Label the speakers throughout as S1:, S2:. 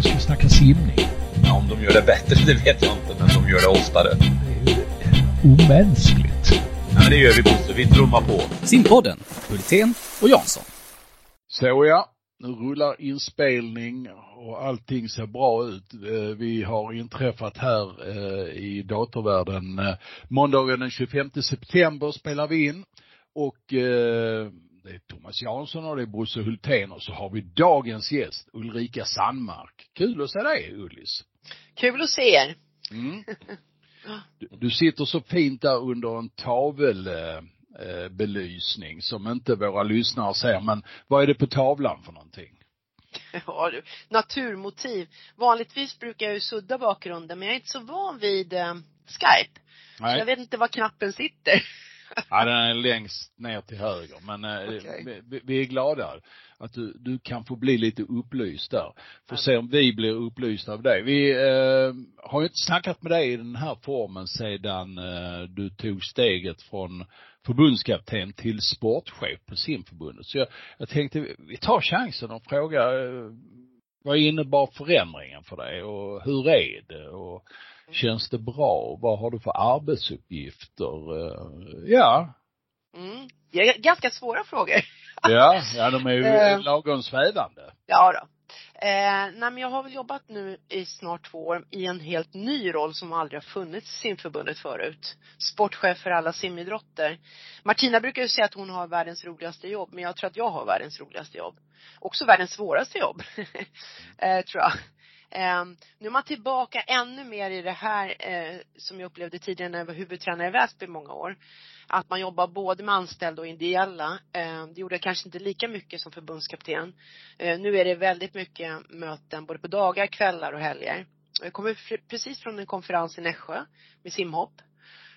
S1: Nu ska snacka simning.
S2: Ja, om de gör det bättre, det vet jag inte, men de gör det oftare.
S1: Det är ju omänskligt.
S2: Ja, men det gör vi Bosse, vi trummar på.
S3: Simpodden, Hultén och Jansson.
S4: Så ja, nu rullar inspelning och allting ser bra ut. Eh, Vi har inträffat här eh, i datorvärlden. Eh, Måndagen den 25 september spelar vi in och det är Thomas Jansson och det är Bosse Hultén och så har vi dagens gäst Ulrika Sandmark. Kul att se dig Ullis.
S5: Kul att se er.
S4: Mm. Du, du sitter så fint där under en tavel eh, eh, belysning som inte våra lyssnare ser men vad är det på tavlan för någonting?
S5: Ja. Naturmotiv. Vanligtvis brukar jag ju sudda bakgrunden men jag är inte så van vid eh, Skype. Så jag vet inte var knappen sitter.
S4: Ja, den är längst ner till höger. Men eh,
S5: Okej.
S4: vi, vi är glada att du, du kan få bli lite upplyst där. Får se om vi blir upplysta av dig. Vi eh, har ju inte snackat med dig i den här formen sedan eh, du tog steget från förbundskapten till sportchef på simförbundet. Så jag, jag tänkte vi- tar chansen och fråga eh, vad innebar förändringen för dig och hur är det och känns det bra? Vad har du för arbetsuppgifter? Eh, Ja,
S5: Mm. Det är ganska svåra frågor.
S4: Ja, ja de är ju
S5: Eh.
S4: lagom svävande.
S5: Ja då. Eh, nej men jag har väl jobbat nu i snart två år i en helt ny roll som aldrig har funnits i simförbundet förut. Sportchef för alla simidrotter. Martina brukar ju säga att hon har världens roligaste jobb, men jag tror att jag har världens roligaste jobb. Också världens svåraste jobb, eh, tror jag. Eh, nu är man tillbaka ännu mer i det här eh, som jag upplevde tidigare när jag var huvudtränare i Väsby i många år. Att man jobbar både med anställda och ideella. Eh, det gjorde jag kanske inte lika mycket som förbundskapten. Eh, Nu är det väldigt mycket möten både på dagar, kvällar och helger. Jag kommer precis från en konferens i Nässjö med simhopp.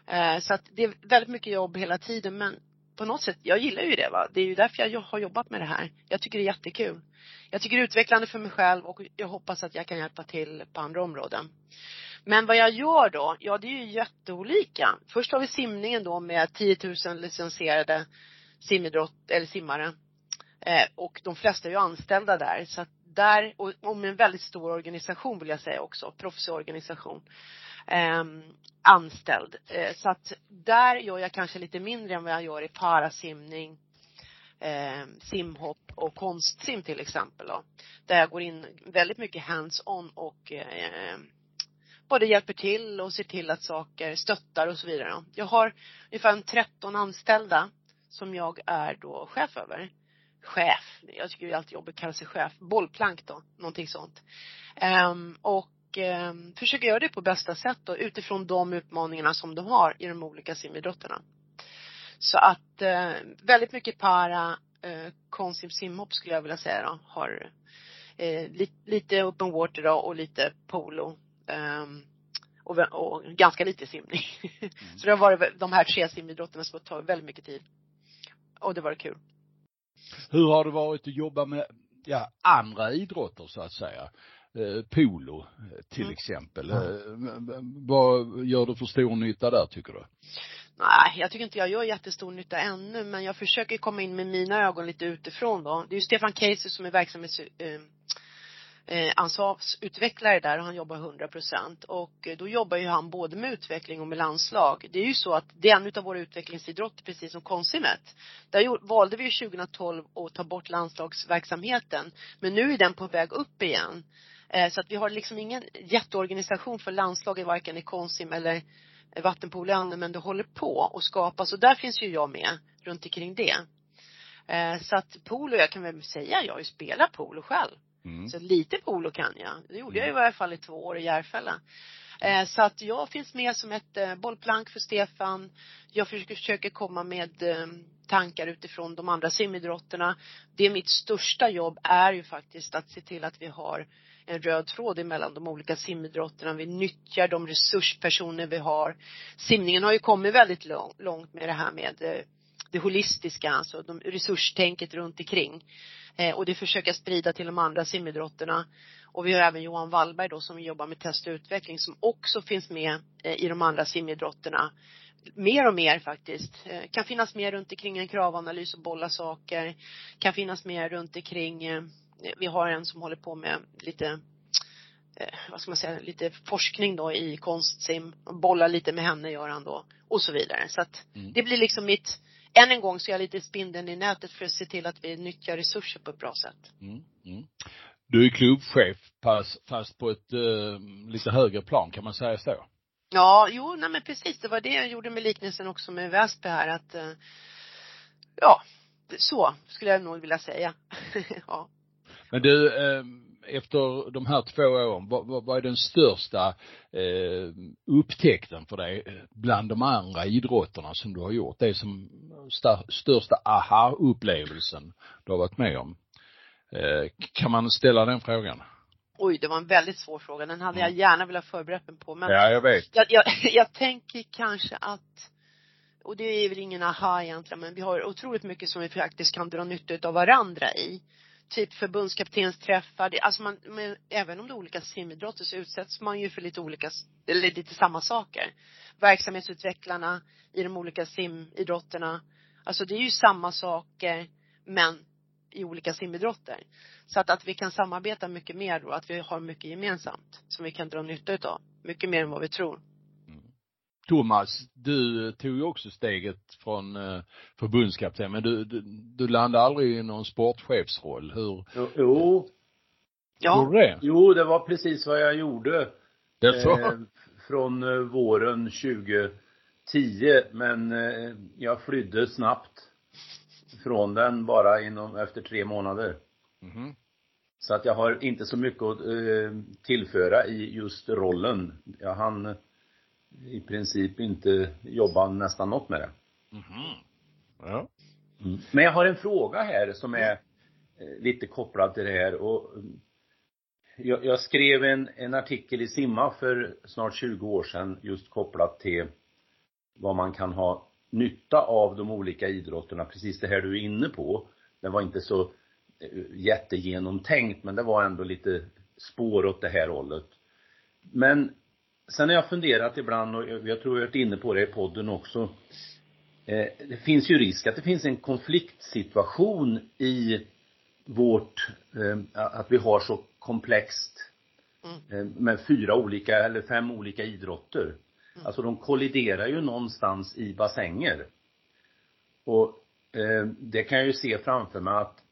S5: Ehm, så att det är väldigt mycket jobb hela tiden men på något sätt, jag gillar ju det va. Det är ju därför jag har jobbat med det här. Jag tycker det är jättekul. Jag tycker det är utvecklande för mig själv och jag hoppas att jag kan hjälpa till på andra områden. Men vad jag gör då? Ja, det är ju jätteolika. Först har vi simningen då med 10 000 licensierade simidrott, eller simmare. Eh, och de flesta är ju anställda där. Så att där, och, och med en väldigt stor organisation vill jag säga också, proffsorganisation. Eh, anställd. Eh, så att där gör jag kanske lite mindre än vad jag gör i parasimning, eh, simhopp och konstsim till exempel då. Där jag går in väldigt mycket hands-on och eh, både hjälper till och ser till att saker stöttar och så vidare. då. Jag har ungefär en 13 anställda som jag är då chef över. Chef, jag tycker det är alltid jobbigt att kalla sig chef. Bollplank då, någonting sånt. Ehm, och ehm, försöker göra det på bästa sätt då utifrån de utmaningarna som de har i de olika simidrotterna. Så att eh, väldigt mycket para, eh, konsim simhopp skulle jag vilja säga då, har eh, li, lite open water då och lite polo. Ehm, och, och ganska lite simning. Så det har varit de här tre simidrotterna som har tagit väldigt mycket tid. Och det var kul.
S4: Hur har det varit att jobba med, ja, andra idrotter så att säga? Eh, polo eh, till
S5: Mm.
S4: exempel. V- vad gör du för stor nytta där tycker du?
S5: Nej, jag tycker inte jag gör jättestor nytta ännu, men jag försöker komma in med mina ögon lite utifrån då. Det är ju Stefan Casey som är verksamhets eh, eh, ansvarsutvecklare där och han jobbar 100 procent. Och då jobbar ju han både med utveckling och med landslag. Det är ju så att det är en utav våra utvecklingsidrotter, precis som konsimet. Där valde vi ju 2012 att ta bort landslagsverksamheten. Men nu är den på väg upp igen. Eh, Så att vi har liksom ingen jätteorganisation för landslaget varken i konsim eller vattenpolo men det håller på att skapas och där finns ju jag med runt omkring det. Eh, Så att polo, jag kan väl säga, jag har ju spelat polo själv.
S4: Mm.
S5: Så lite polo kan jag. Det gjorde jag i varje fall i två år i Järfälla. Eh, Så att jag finns med som ett bollplank för Stefan. Jag försöker, försöker komma med tankar utifrån de andra simidrotterna. Det är mitt största jobb är ju faktiskt att se till att vi har en röd tråd emellan de olika simidrotterna. Vi nyttjar de resurspersoner vi har. Simningen har ju kommit väldigt långt med det här med eh, det holistiska, alltså de resurstänket runt omkring. Eh, och det försöker jag sprida till de andra simidrotterna. Och vi har även Johan Wallberg då som jobbar med test och utveckling som också finns med eh, i de andra simidrotterna. Mer och mer faktiskt. Eh, kan finnas mer runt omkring en kravanalys och bolla saker. Kan finnas mer runt omkring, eh, vi har en som håller på med lite eh, vad ska man säga, lite forskning då i konstsim, bollar lite med henne gör han då och så vidare. Så att
S4: Mm.
S5: det blir liksom mitt, än en gång så är jag lite spindeln i nätet för att se till att vi nyttjar resurser på ett bra sätt.
S4: Mm. Mm. Du är klubbchef fast, fast på ett eh, lite högre plan, kan man säga så?
S5: Ja, jo, nej men precis, det var det jag gjorde med liknelsen också med Väsby här att, eh, ja, så skulle jag nog vilja säga. ja.
S4: Men du, eh, efter de här två åren, vad, vad, är den största eh, upptäckten för dig eh, bland de andra idrotterna som du har gjort? Det som sta, största aha-upplevelsen du har varit med om? Eh, kan man ställa den frågan?
S5: Oj, det var en väldigt svår fråga. Den hade jag gärna velat förberett mig på. Men
S4: Ja, jag vet.
S5: jag, jag, jag tänker kanske att, och det är väl ingen aha egentligen, men vi har otroligt mycket som vi faktiskt kan dra nytta av varandra i. Typ förbundskaptensträffar, det, alltså man, men även om det är olika simidrotter så utsätts man ju för lite olika, eller lite samma saker. Verksamhetsutvecklarna i de olika simidrotterna. Alltså det är ju samma saker, men i olika simidrotter. Så att, att vi kan samarbeta mycket mer då, att vi har mycket gemensamt som vi kan dra nytta utav. Mycket mer än vad vi tror.
S4: Thomas, du tog ju också steget från eh, förbundskapten, men du, du, du landade aldrig i någon sportchefsroll. Hur
S6: Jo, jo,
S5: Ja,
S4: du det?
S6: jo, det var precis vad jag gjorde.
S4: Jaså?
S6: Eh, från eh, våren 2010, men eh, jag flydde snabbt från den bara inom, efter tre månader.
S4: Mhm.
S6: Så att jag har inte så mycket att eh, tillföra i just rollen. Jag hann i princip inte jobba nästan något med det.
S4: Mhm. Ja.
S6: Men jag har en fråga här som är eh, lite kopplad till det här och mm, jag, jag skrev en, en artikel i Simma för snart 20 år sedan just kopplat till vad man kan ha nytta av de olika idrotterna, precis det här du är inne på. Det var inte så eh, jättegenomtänkt men det var ändå lite spår åt det här hållet. Men sen har jag funderat ibland och jag tror jag har varit inne på det i podden också. Eh, det finns ju risk att det finns en konfliktsituation i vårt, eh, att vi har så komplext eh, med fyra olika eller fem olika idrotter. Alltså de kolliderar ju någonstans i bassänger. Och det kan jag ju se framför mig att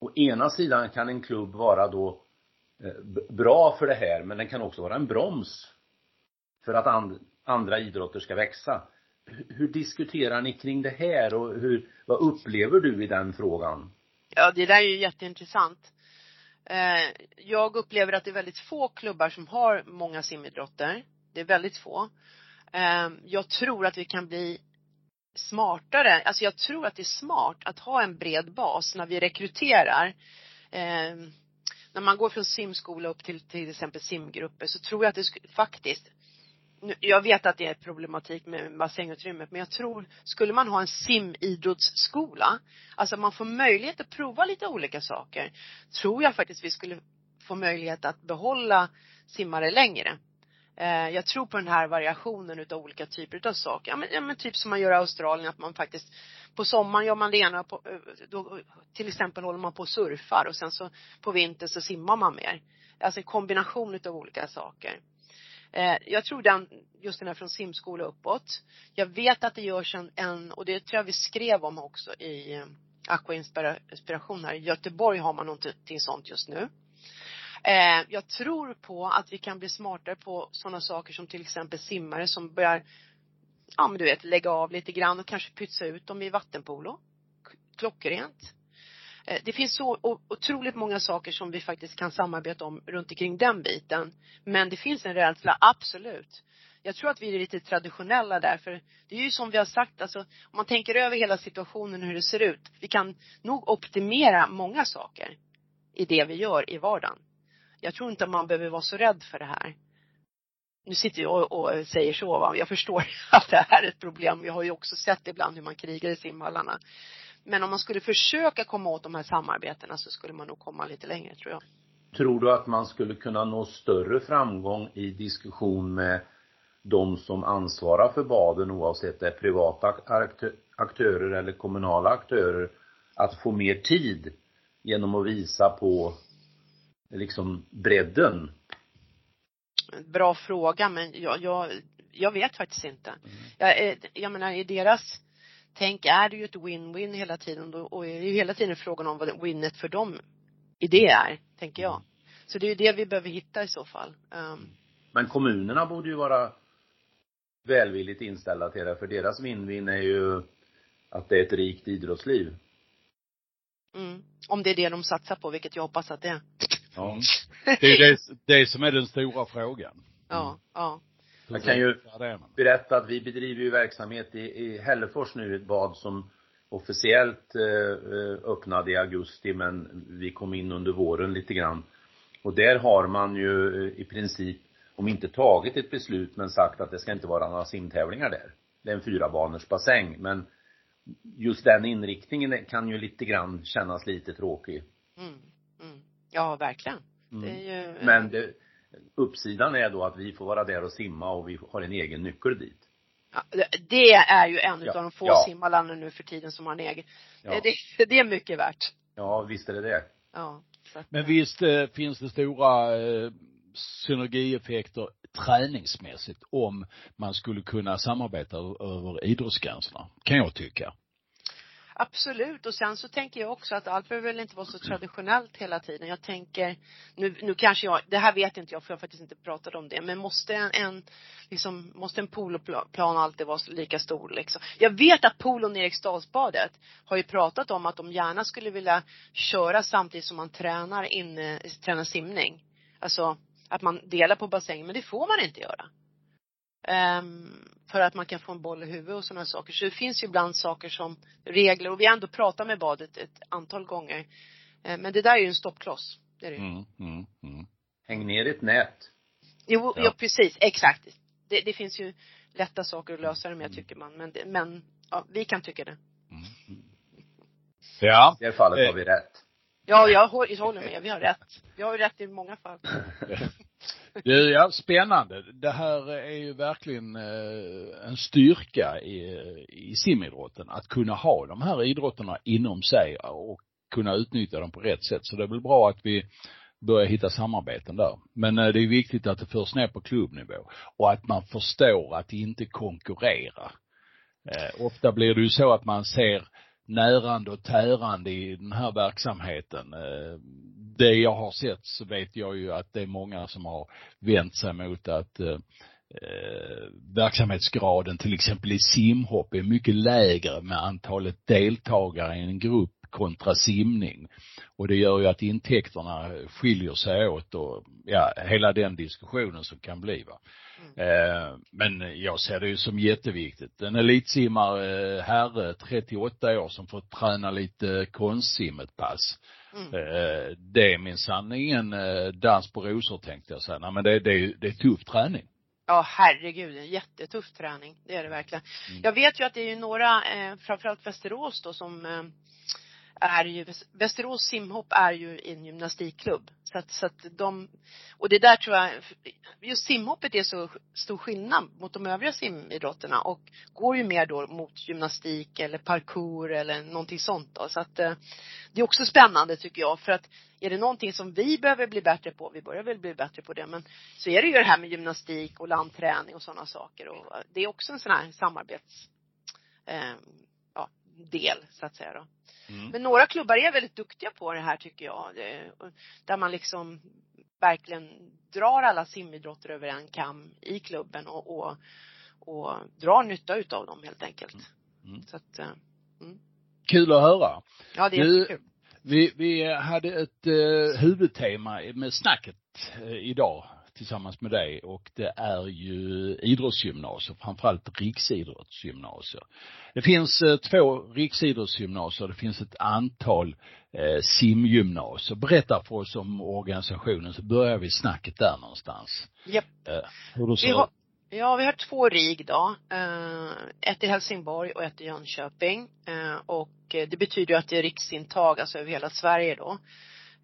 S6: å ena sidan kan en klubb vara då bra för det här men den kan också vara en broms för att and, andra idrotter ska växa. Hur, hur diskuterar ni kring det här och hur, vad upplever du i den frågan?
S5: ja det där är ju jätteintressant. Eh, jag upplever att det är väldigt få klubbar som har många simidrotter. Det är väldigt få. Eh, jag tror att vi kan bli smartare. Alltså jag tror att det är smart att ha en bred bas när vi rekryterar. Eh, när man går från simskola upp till till exempel simgrupper så tror jag att det faktiskt jag vet att det är problematik med bassängutrymmet men jag tror, skulle man ha en simidrottsskola, alltså man får möjlighet att prova lite olika saker, tror jag faktiskt vi skulle få möjlighet att behålla simmare längre. Eh, jag tror på den här variationen utav olika typer utav saker. Ja men, ja men typ som man gör i Australien, att man faktiskt på sommaren gör man det ena, på, eh, då, till exempel håller man på och surfar och sen så på vintern så simmar man mer. Alltså en kombination utav olika saker. Eh, jag tror den, just den här från simskola uppåt. Jag vet att det görs en, en och det tror jag vi skrev om också i eh, Aqua Inspiration här. I Göteborg har man någonting typ, sånt just nu. Eh, jag tror på att vi kan bli smartare på sådana saker som till exempel simmare som börjar, ja men du vet, lägga av lite grann och kanske pytsa ut dem i vattenpolo. Klockrent. Eh, det finns så otroligt många saker som vi faktiskt kan samarbeta om runt omkring den biten. Men det finns en rädsla, absolut. Jag tror att vi är lite traditionella där, för det är ju som vi har sagt, alltså om man tänker över hela situationen hur det ser ut. Vi kan nog optimera många saker i det vi gör i vardagen. Jag tror inte man behöver vara så rädd för det här. Nu sitter jag och och säger så va. Jag förstår att det här är ett problem. Vi har ju också sett ibland hur man krigar i simhallarna. Men om man skulle försöka komma åt de här samarbetena så skulle man nog komma lite längre tror jag.
S6: Tror du att man skulle kunna nå större framgång i diskussion med de som ansvarar för baden oavsett det är privata aktö- aktörer eller kommunala aktörer att få mer tid genom att visa på liksom bredden
S5: bra fråga men jag, jag, jag vet faktiskt inte. Jag, eh, jag menar i deras tänk är det ju ett win-win hela tiden då- och är ju hela tiden frågan om vad winnet för dem i det är, tänker jag. Så det är ju det vi behöver hitta i så fall. Um,
S6: Men kommunerna borde ju vara välvilligt inställda till det, för deras win-win är ju att det är ett rikt idrottsliv.
S5: mm, om det är det de satsar på, vilket jag hoppas att det är.
S6: Ja.
S4: Det är det, det som är den stora frågan.
S5: Ja, ja.
S6: Jag kan ju- berätta att vi bedriver ju verksamhet i, i Hällefors nu, ett bad som officiellt eh, eh, öppnade i augusti men vi kom in under våren lite grann. Och där har man ju eh, i princip, om inte tagit ett beslut, men sagt att det ska inte vara några simtävlingar där. Det är en fyrabaners bassäng, men just den inriktningen kan ju lite grann kännas lite tråkig.
S5: Mm, mm. Ja, verkligen.
S6: Mm.
S5: Det är ju,
S6: Men det, uppsidan är då att vi får vara där och simma och vi har en egen nyckel dit.
S5: Ja, det- är ju en
S6: Ja,
S5: av de få
S6: ja.
S5: simhallarna nu för tiden som har en egen.
S6: Ja,
S5: Det, det är mycket värt.
S6: ja visst är det det.
S5: Ja. Så att,
S4: Men visst eh, finns det stora eh, synergieffekter träningsmässigt om man skulle kunna samarbeta över idrottsgränserna, kan jag tycka.
S5: Absolut. Och sen så tänker jag också att allt behöver väl inte vara så traditionellt hela tiden. Jag tänker, nu, nu kanske jag, det här vet inte jag för jag har faktiskt inte pratat om det, men måste en, en liksom, måste en poloplan alltid vara lika stor liksom? Jag vet att polon i Eriksdalsbadet har ju pratat om att de gärna skulle vilja köra samtidigt som man tränar inne, tränar simning. Alltså, att man delar på bassängen, men det får man inte göra. Um, för att man kan få en boll i huvudet och sådana saker. Så det finns ju ibland saker som regler och vi har ändå pratat med badet ett antal gånger. Eh, Men det där är ju en stoppkloss. Det är det ju.
S4: Mm, mm, mm.
S6: Häng ner ett nät.
S5: Jo,
S4: Ja.
S5: ja. precis, exakt. Det, det finns ju lätta saker att lösa det med tycker man. Men, men ja, vi kan tycka det.
S4: Ja,
S6: I det fallet
S4: Eh.
S6: har vi rätt.
S5: Ja, jag jag håller med. Vi har rätt. Vi har ju rätt i många fall.
S4: Du, ja, spännande. Det här är ju verkligen eh, en styrka i, i simidrotten, att kunna ha de här idrotterna inom sig och kunna utnyttja dem på rätt sätt. Så det är väl bra att vi börjar hitta samarbeten där. Men eh, det är viktigt att det förs ner på klubbnivå och att man förstår att inte konkurrera. Eh, ofta blir det ju så att man ser närande och tärande i den här verksamheten. Det jag har sett så vet jag ju att det är många som har vänt sig mot att eh, eh, verksamhetsgraden till exempel i simhopp är mycket lägre med antalet deltagare i en grupp kontra simning. Och det gör ju att intäkterna skiljer sig åt och ja, hela den diskussionen som kan bli va. Eh, men jag ser det ju som jätteviktigt. En elitsimmare, eh, herre, 38 år som får träna lite konstsim ett pass.
S5: Mm.
S4: Eh, det är minsann ingen eh, dans på rosor tänkte jag säga. Nej, men det, det, är, det är tuff träning.
S5: Ja, herregud, en jättetuff träning. Det är det verkligen.
S4: Mm.
S5: Jag vet ju att det är ju några, eh, framförallt Västerås då, som eh, är ju, Västerås simhopp är ju en gymnastikklubb. Så att, så att de, och det där tror jag, just simhoppet är så stor skillnad mot de övriga simidrotterna och går ju mer då mot gymnastik eller parkour eller någonting sånt då. Så att eh, det är också spännande tycker jag för att är det någonting som vi behöver bli bättre på, vi börjar väl bli bättre på det, men så är det ju det här med gymnastik och landträning och sådana saker och det är också en sån här samarbets, eh, del så att säga då.
S4: Mm.
S5: Men några klubbar är väldigt duktiga på det här tycker jag. Där man liksom verkligen drar alla simidrotter över en kam i klubben och, och, och drar nytta utav dem helt enkelt.
S4: Mm.
S5: Så att, eh,
S4: Kul att höra.
S5: ja det är
S4: Du-. Vi, vi hade ett eh, huvudtema med snacket eh, idag tillsammans med dig och det är ju idrottsgymnasier, framförallt riksidrottsgymnasier. Det finns eh, två riksidrottsgymnasier, det finns ett antal eh, simgymnasier. Berätta för oss om organisationen så börjar vi snacket där någonstans.
S5: Japp.
S4: Eh, hur du
S5: Vi har, ja, vi har två RIG då. Eh, ett i Helsingborg och ett i Jönköping. Eh, och eh, det betyder ju att det är riksintag, alltså över hela Sverige då.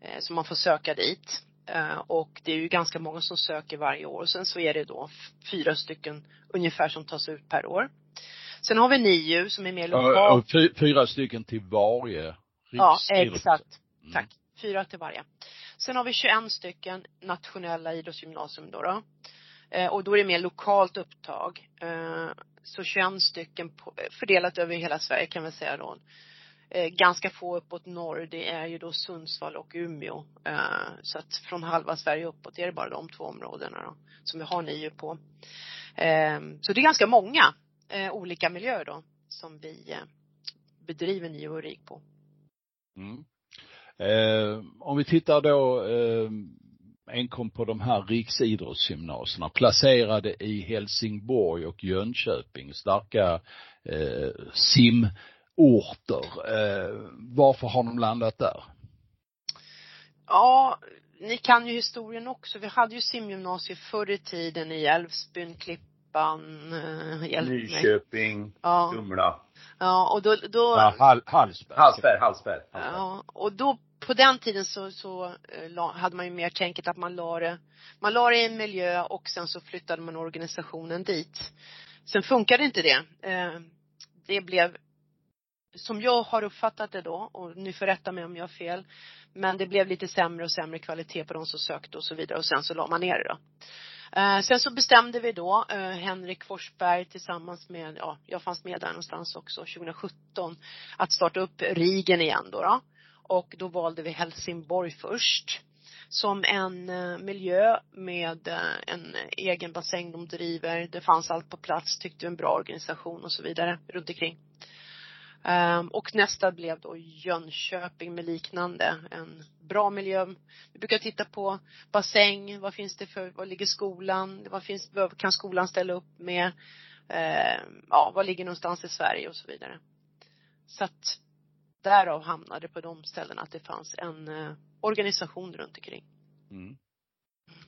S5: Eh, så man får söka dit. Eh, och det är ju ganska många som söker varje år. Sen så är det då fyra stycken ungefär som tas ut per år. Sen har vi NIU som är mer lokalt.
S4: fyra stycken till varje
S5: Ja, exakt.
S4: Mm.
S5: Tack. Fyra till varje. Sen har vi 21 stycken nationella idrottsgymnasium då. då. Eh, och då är det mer lokalt upptag. Eh, så 21 stycken fördelat över hela Sverige kan man säga då. Eh, ganska få uppåt norr, det är ju då Sundsvall och Umeå. Eh, så att från halva Sverige uppåt är det bara de två områdena då, som vi har NIU på. Eh, så det är ganska många olika miljöer då som vi bedriver NIU och RIK på.
S4: Mm. Eh, om vi tittar då eh, enkom på de här riksidrottsgymnasierna placerade i Helsingborg och Jönköping, starka eh, sim orter. Eh, varför har de landat där?
S5: Ja, ni kan ju historien också. Vi hade ju simgymnasier förr i tiden i Älvsbyn, Klippan,
S6: eh, Nyköping, ja. Kumla.
S5: Ja, och då, då
S4: ja, Hall, Hallsberg.
S6: Hallsberg, Hallsberg.
S5: Ja, och då på den tiden så, så eh, hade man ju mer tänket att man la det, man la det i en miljö och sen så flyttade man organisationen dit. Sen funkade inte det. Eh, det blev som jag har uppfattat det då, och ni får rätta mig om jag har fel, men det blev lite sämre och sämre kvalitet på de som sökte och så vidare och sen så la man ner det då. Eh, sen så bestämde vi då, eh, Henrik Forsberg tillsammans med, ja, jag fanns med där någonstans också, 2017, att starta upp Rigen igen då, då. Och då valde vi Helsingborg först som en eh, miljö med eh, en egen bassäng de driver. Det fanns allt på plats, tyckte vi en bra organisation och så vidare runt omkring. Um, och nästa blev då Jönköping med liknande, en bra miljö. Vi brukar titta på bassäng, vad finns det för, var ligger skolan, vad finns, vad kan skolan ställa upp med, uh, ja, vad ligger någonstans i Sverige och så vidare. Så att därav hamnade på de ställena att det fanns en uh, organisation runt omkring. Mm.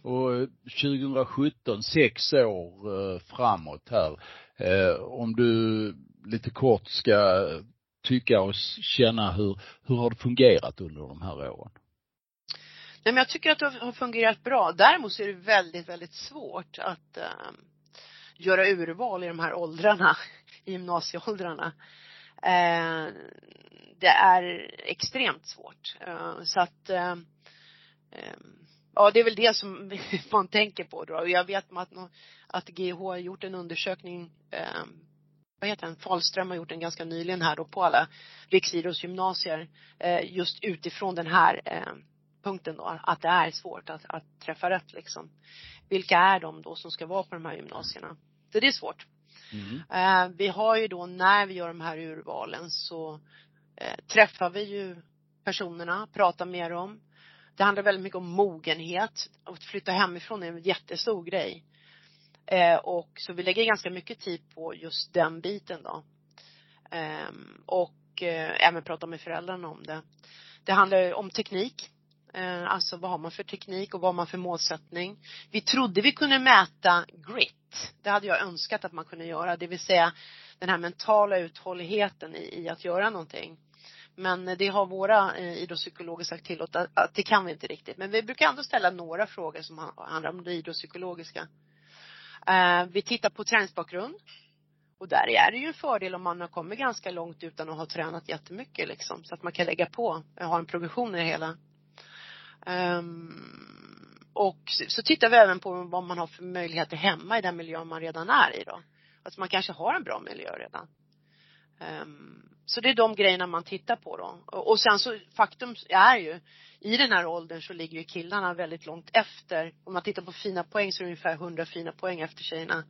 S4: Och eh, 2017, sex år uh, framåt här, om du lite kort ska tycka och känna hur, hur har det fungerat under de här åren?
S5: Nej men jag tycker att det har fungerat bra. Däremot så är det väldigt, väldigt svårt att äh, göra urval i de här åldrarna, i gymnasieåldrarna. Äh, det är extremt svårt. Äh, så att Ja, det är väl det som man tänker på då. Jag vet att, att GH har gjort en undersökning vad heter han, Falström har gjort en ganska nyligen här då på alla riksidrottsgymnasier eh, just utifrån den här eh, punkten då, att det är svårt att, att träffa rätt liksom. Vilka är de då som ska vara på de här gymnasierna? Så det är svårt. Mm. Eh, vi har ju då när vi gör de här urvalen så träffar vi ju personerna, pratar med dem. Det handlar väldigt mycket om mogenhet. Att flytta hemifrån är en jättestor grej. Eh, och så vi lägger ganska mycket tid på just den biten då. Eh, och eh, även prata med föräldrarna om det. Det handlar om teknik. Eh, alltså vad har man för teknik och vad har man för målsättning. Vi trodde vi kunde mäta grit. Det hade jag önskat att man kunde göra, det vill säga den här mentala uthålligheten i, i att göra någonting. Men det har våra eh, idrottspsykologer sagt till att, att det kan vi inte riktigt. Men vi brukar ändå ställa några frågor som handlar om det idrottspsykologiska. Eh, vi tittar på träningsbakgrund. Och där är det ju en fördel om man har kommit ganska långt utan att ha tränat jättemycket liksom. Så att man kan lägga på, ha en progression i det hela. Um, och så tittar vi även på vad man har för möjligheter hemma i den miljö man redan är i då. Alltså man kanske har en bra miljö redan. Um, så det är de grejerna man tittar på då. Och sen så faktum är ju, i den här åldern så ligger ju killarna väldigt långt efter. Om man tittar på fina poäng så är det ungefär 100 fina poäng efter tjejerna.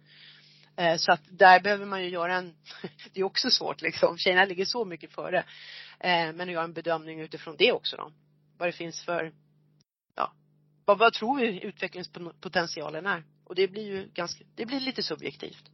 S5: Eh, så att där behöver man ju göra en, det är också svårt liksom. Tjejerna ligger så mycket före. Eh, men att göra en bedömning utifrån det också då. Vad det finns för, ja, vad, vad tror vi utvecklingspotentialen är? Och det blir ju ganska, det blir lite subjektivt.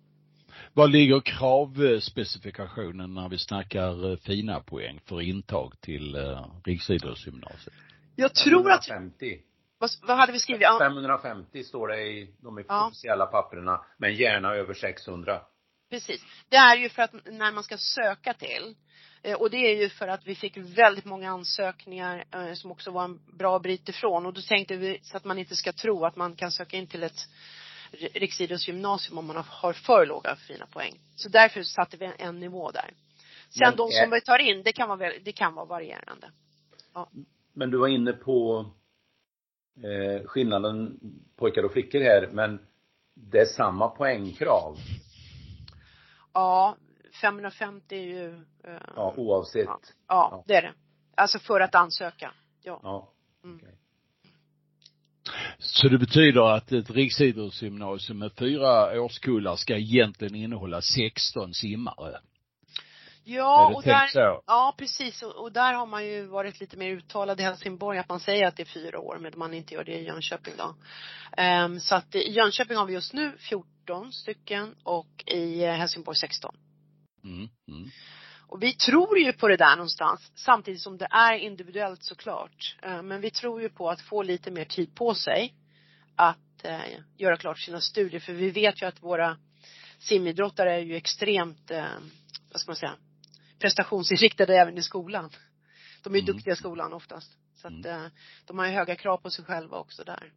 S4: Vad ligger kravspecifikationen när vi snackar eh, fina poäng för intag till eh, riksidrottsgymnasiet?
S5: Jag tror att 550. Vad, vad hade vi skrivit?
S6: 550 står det i de ja. officiella papperna, men gärna över 600.
S5: Precis. Det är ju för att när man ska söka till, eh, och det är ju för att vi fick väldigt många ansökningar som också var en bra bit ifrån och då tänkte vi så att man inte ska tro att man kan söka in till ett riksidrottsgymnasium om man har för låga fina poäng. Så därför satte vi en nivå där. Sen men, de som vi tar in, det kan vara, det kan vara varierande.
S6: Ja. Men du var inne på eh, skillnaden pojkar och flickor här, men det är samma poängkrav.
S5: Ja, 550 är ju eh,
S6: Ja, oavsett.
S5: Ja. ja, det är det. Alltså för att ansöka. Ja.
S6: Ja.
S5: Mm.
S4: Så det betyder att ett riksidrottsgymnasium med fyra årskullar ska egentligen innehålla 16 simmare?
S5: Ja, och där,
S4: så?
S5: ja precis och, och där har man ju varit lite mer uttalad i Helsingborg att man säger att det är fyra år medan man inte gör det i Jönköping då. Ehm, så att i Jönköping har vi just nu 14 stycken och i eh, Helsingborg 16.
S4: Mm, mm.
S5: Och vi tror ju på det där någonstans, samtidigt som det är individuellt såklart. Eh, Men vi tror ju på att få lite mer tid på sig att eh, göra klart sina studier. För vi vet ju att våra simidrottare är ju extremt, eh, vad ska man säga, prestationsinriktade även i skolan. De är ju
S4: Mm.
S5: duktiga i skolan oftast. Så att
S4: Mm.
S5: de har ju höga krav på sig själva också där.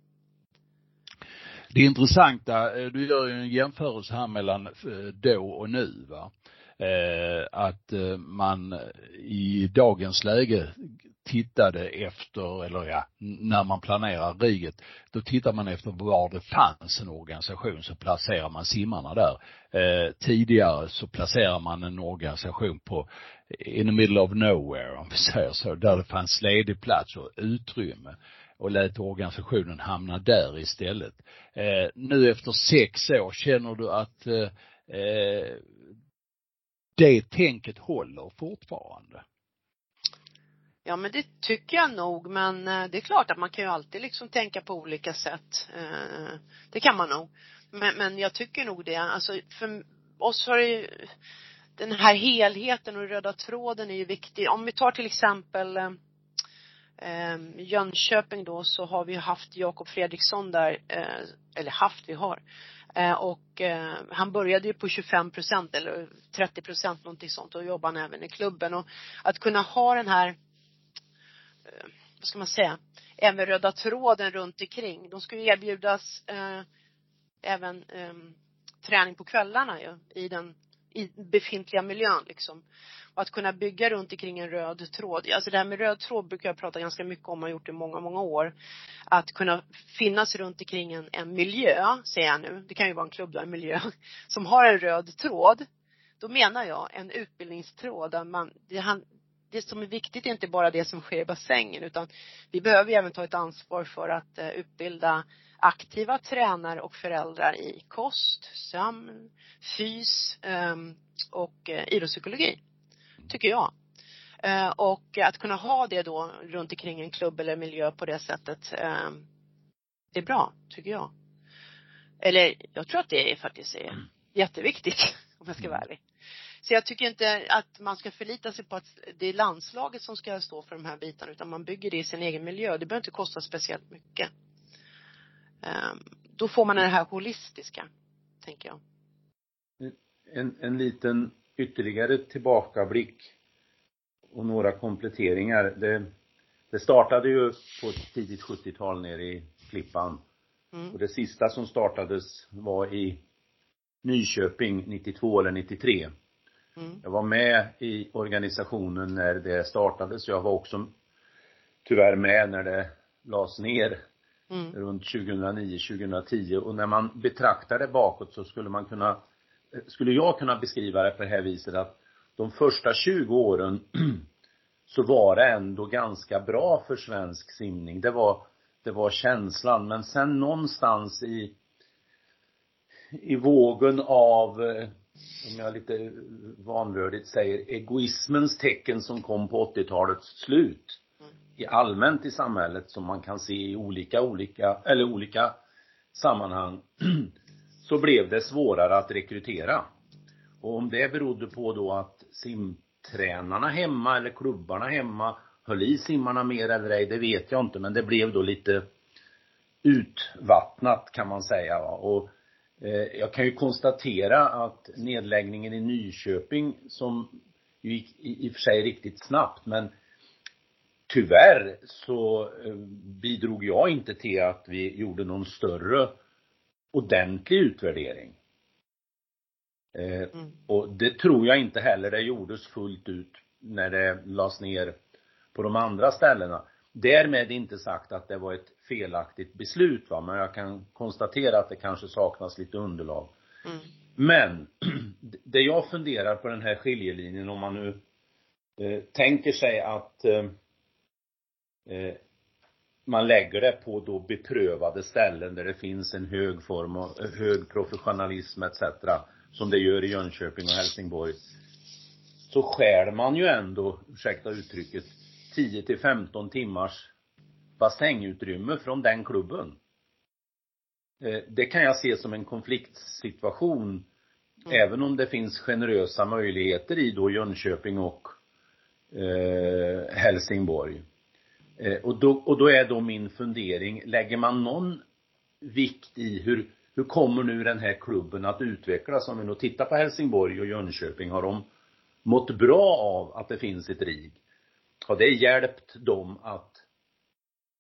S4: Det intressanta, du gör ju en jämförelse här mellan då och nu va. Eh, att eh, man i dagens läge tittade efter, eller ja, när man planerar riget, då tittar man efter var det fanns en organisation så placerar man simmarna där. Eh, tidigare så placerar man en organisation på in the middle of nowhere om vi säger så, där det fanns ledig plats och utrymme och lät organisationen hamna där istället. Eh, nu efter sex år, känner du att eh, eh det tänket håller fortfarande?
S5: Ja men det tycker jag nog men eh, det är klart att man kan ju alltid liksom tänka på olika sätt. Eh, det kan man nog. Men, men jag tycker nog det. Alltså för oss har det ju den här helheten och röda tråden är ju viktig. Om vi tar till exempel eh, eh Jönköping då så har vi haft Jakob Fredriksson där, eh, eller haft, vi har. Eh, och eh, han började ju på 25 procent eller 30 procent någonting sånt och jobbade han även i klubben och att kunna ha den här eh, vad ska man säga, även röda tråden runt omkring. De ska ju erbjudas eh, även eh, träning på kvällarna ju, i den i befintliga miljön liksom. Och att kunna bygga runt omkring en röd tråd. Alltså det här med röd tråd brukar jag prata ganska mycket om och har gjort i många, många år. Att kunna finnas runt omkring en, en miljö, säger jag nu, det kan ju vara en klubb då, en miljö, som har en röd tråd. Då menar jag en utbildningstråd där man, det, han, det som är viktigt är inte bara det som sker i bassängen utan vi behöver ju även ta ett ansvar för att eh, utbilda aktiva tränare och föräldrar i kost, sömn, fys ehm, och eh, idrottspsykologi. Tycker jag. Eh, och att kunna ha det då runt omkring en klubb eller miljö på det sättet, ehm, det är bra, tycker jag. Eller jag tror att det är, faktiskt är jätteviktigt, om jag ska vara ärlig. Så jag tycker inte att man ska förlita sig på att det är landslaget som ska stå för de här bitarna utan man bygger det i sin egen miljö. Det behöver inte kosta speciellt mycket. Ehm, Då får man det här holistiska, tänker jag.
S6: En, en liten ytterligare tillbakablick och några kompletteringar. Det, det startade ju på tidigt 70-tal nere i Klippan.
S5: Mm.
S6: Och det sista som startades var i Nyköping 92 eller 93.
S5: Mm.
S6: Jag var med i organisationen när det startades. Jag var också tyvärr med när det lades ner
S5: Mm.
S6: runt 2009, 2010 och när man betraktar det bakåt så skulle man kunna, eh, skulle jag kunna beskriva det på det här viset att de första 20 åren så var det ändå ganska bra för svensk simning. Det var, det var känslan men sen någonstans i i vågen av, eh, om jag lite vanvördigt säger, egoismens tecken som kom på 80-talets slut i allmänt i samhället som man kan se i olika, olika, eller olika sammanhang så blev det svårare att rekrytera. Och om det berodde på då att simtränarna hemma eller klubbarna hemma höll i simmarna mer eller ej, det vet jag inte men det blev då lite utvattnat kan man säga va? och eh, jag kan ju konstatera att nedläggningen i Nyköping som gick i, i och för sig riktigt snabbt men tyvärr så eh, bidrog jag inte till att vi gjorde någon större ordentlig utvärdering. Eh,
S5: Mm.
S6: och det tror jag inte heller det gjordes fullt ut när det lades ner på de andra ställena. Därmed inte sagt att det var ett felaktigt beslut va, men jag kan konstatera att det kanske saknas lite underlag.
S5: Mm.
S6: Men, det jag funderar på den här skiljelinjen om man nu eh, tänker sig att eh, eh, man lägger det på då beprövade ställen där det finns en hög form av, hög professionalism etc. Som det gör i Jönköping och Helsingborg. Så skär man ju ändå, ursäkta uttrycket, 10 till 15 timmars bassängutrymme från den klubben. Eh, det kan jag se som en konfliktsituation. Mm. Även om det finns generösa möjligheter i då Jönköping och eh, Helsingborg. Eh, och, då, och då är då min fundering, lägger man någon vikt i hur, hur kommer nu den här klubben att utvecklas? Om vi nu tittar på Helsingborg och Jönköping, har de mått bra av att det finns ett RIG? Har det hjälpt dem att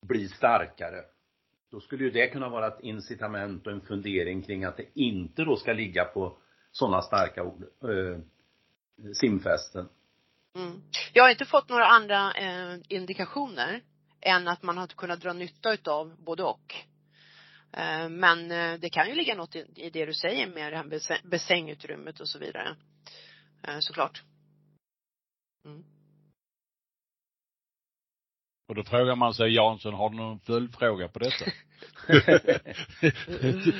S6: bli starkare? Då skulle ju det kunna vara ett incitament och en fundering kring att det inte då ska ligga på sådana starka ord, eh, simfästen.
S5: Mm. Jag har inte fått några andra eh, indikationer än att man har kunnat dra nytta utav både och. Eh, men eh, det kan ju ligga något i, det du säger med det här bässängutrymmet och så vidare. Eh, såklart.
S4: Mm. Och då frågar man sig, Jansson, har du någon följdfråga på detta?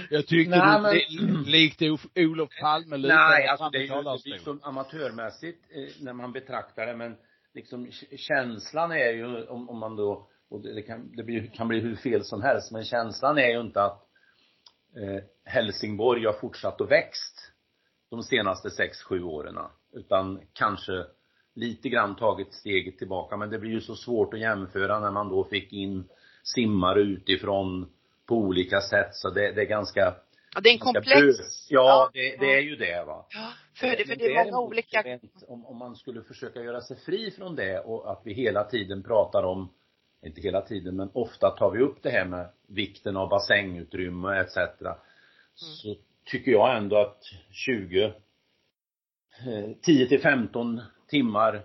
S4: jag tyckte Nej, du men... likt Olof Palme lite
S6: Nej, alltså det är ju liksom amatörmässigt när man betraktar det, men liksom känslan är ju, om, om man då, och det, kan, det blir, kan bli hur fel som helst, men känslan är ju inte att eh, Helsingborg har fortsatt och växt de senaste sex, sju åren, utan kanske lite grann tagit steget tillbaka, men det blir ju så svårt att jämföra när man då fick in simmare utifrån på olika sätt, så det, det är ganska
S5: Ja, det är en komplex.
S6: Ja, det, det, är ju det va.
S5: Ja, för det, för det är många olika.
S6: Om, om man skulle försöka göra sig fri från det och att vi hela tiden pratar om, inte hela tiden, men ofta tar vi upp det här med vikten av bassängutrymme etc. Mm. Så tycker jag ändå att 20, 10 eh, till 15 timmar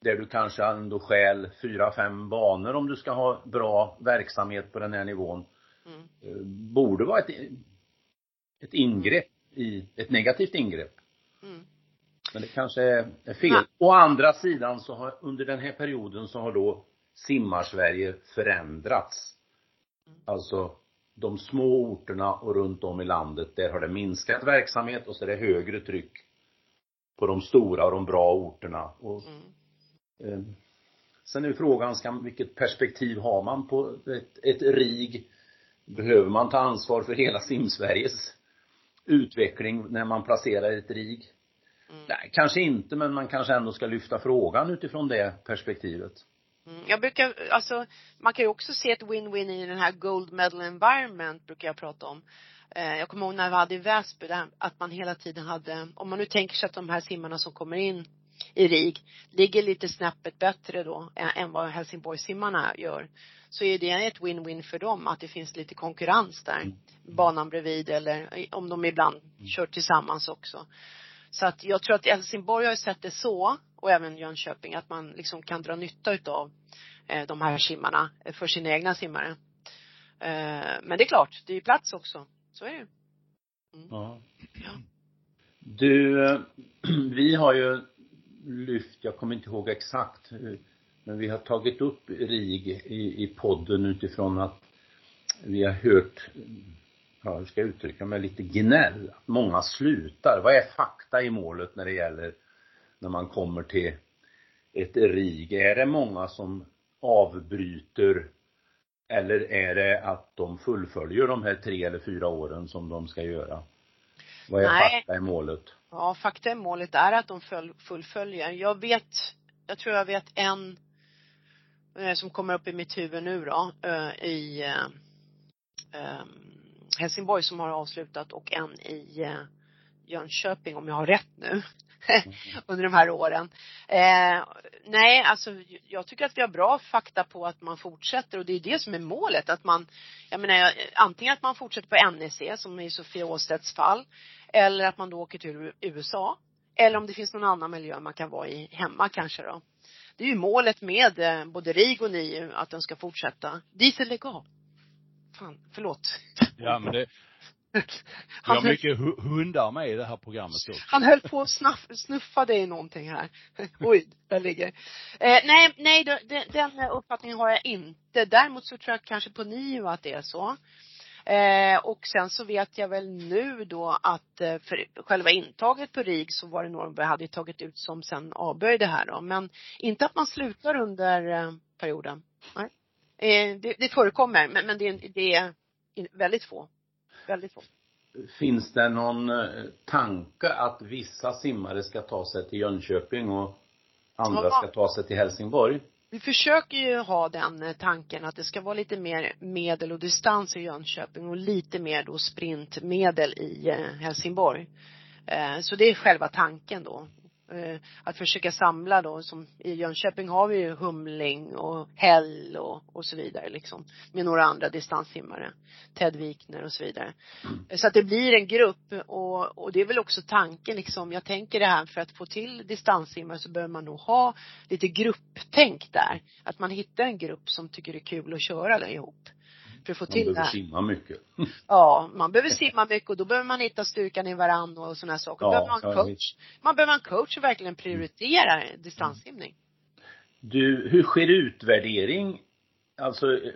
S6: där du kanske ändå skäl fyra, fem banor om du ska ha bra verksamhet på den här nivån. Mm. Eh, borde vara ett, ett ingrepp i, ett negativt ingrepp. Mm. Men det kanske är fel. Ja. Å andra sidan så har under den här perioden så har då simmarsverige förändrats. Alltså de små orterna och runt om i landet, där har det minskat verksamhet och så är det högre tryck på de stora och de bra orterna. Och, mm. eh, sen är frågan, ska, vilket perspektiv har man på ett, ett RIG? Behöver man ta ansvar för hela simsveriges utveckling när man placerar ett RIG? Mm. Nej, kanske inte, men man kanske ändå ska lyfta frågan utifrån det perspektivet.
S5: Mm. Jag brukar, alltså, man kan ju också se ett win-win i den här gold medal environment, brukar jag prata om. Eh, jag kommer ihåg när vi hade i Väsby, där, att man hela tiden hade, om man nu tänker sig att de här simmarna som kommer in i RIG ligger lite snäppet bättre då än vad Helsingborgssimmarna gör. Så är det ett win-win för dem att det finns lite konkurrens där. Mm. Banan bredvid eller om de ibland mm. kör tillsammans också. Så att jag tror att Helsingborg har sett det så och även Jönköping att man liksom kan dra nytta utav eh, de här simmarna för sina egna simmare. Eh, men det är klart, det är ju plats också. Så är det
S6: mm. Ja. ja. Du, eh, vi har ju lyft, jag kommer inte ihåg exakt, men vi har tagit upp RIG i, i podden utifrån att vi har hört, ja hur ska jag uttrycka mig, lite gnäll. Många slutar. Vad är fakta i målet när det gäller när man kommer till ett RIG? Är det många som avbryter eller är det att de fullföljer de här tre eller fyra åren som de ska göra? Vad är Nej. fakta i målet?
S5: Ja, fakta i målet är att de fullföljer. Jag vet, jag tror jag vet en eh, som kommer upp i mitt huvud nu då, eh, i eh, Helsingborg som har avslutat och en i Jönköping om jag har rätt nu. under de här åren. Eh, nej, alltså jag tycker att vi har bra fakta på att man fortsätter och det är det som är målet. Att man, jag menar antingen att man fortsätter på NEC som i Sofia Åstedts fall eller att man då åker till USA eller om det finns någon annan miljö man kan vara i hemma kanske då. det är ju målet med eh, både RIG och NIU att den ska fortsätta. Diesel lägg av. Fan, förlåt.
S4: Ja men det, vi har mycket hu- hundar med i det här programmet också.
S5: han höll på att snaff, snuffa dig i någonting här. Oj, där ligger. Eh, nej, nej, den uppfattningen har jag inte. Däremot så tror jag kanske på NIO att det är så. Eh, och sen så vet jag väl nu då att eh, för själva intaget på RIG så var det vi hade tagit ut som sen avböjde här då. Men inte att man slutar under eh, perioden. Nej. Eh, det, det förekommer, men, men det, det är väldigt få. Väldigt få.
S6: Finns det någon eh, tanke att vissa simmare ska ta sig till Jönköping och andra
S5: Ja.
S6: ska ta sig till Helsingborg?
S5: Vi försöker ju ha den eh, tanken att det ska vara lite mer medel och distans i Jönköping och lite mer då sprintmedel i eh, Helsingborg. Så det är själva tanken då. Eh, Att försöka samla då, som i Jönköping har vi ju Humling och Häll och, och så vidare liksom. Med några andra distanssimmare. Ted Wikner och så vidare. Så att det blir en grupp och, och det är väl också tanken liksom. Jag tänker det här för att få till distanssimmare så behöver man nog ha lite grupptänk där. Att man hittar en grupp som tycker det är kul att köra där ihop. För att få
S6: Man
S5: till det
S6: behöver
S5: här.
S6: simma mycket.
S5: Ja, man behöver simma mycket och då behöver man hitta styrkan i varann och sådana saker.
S6: Ja,
S5: behöver man en coach. Man behöver en coach som verkligen prioriterar distanssimning.
S6: Du, hur sker utvärdering? Alltså, eh,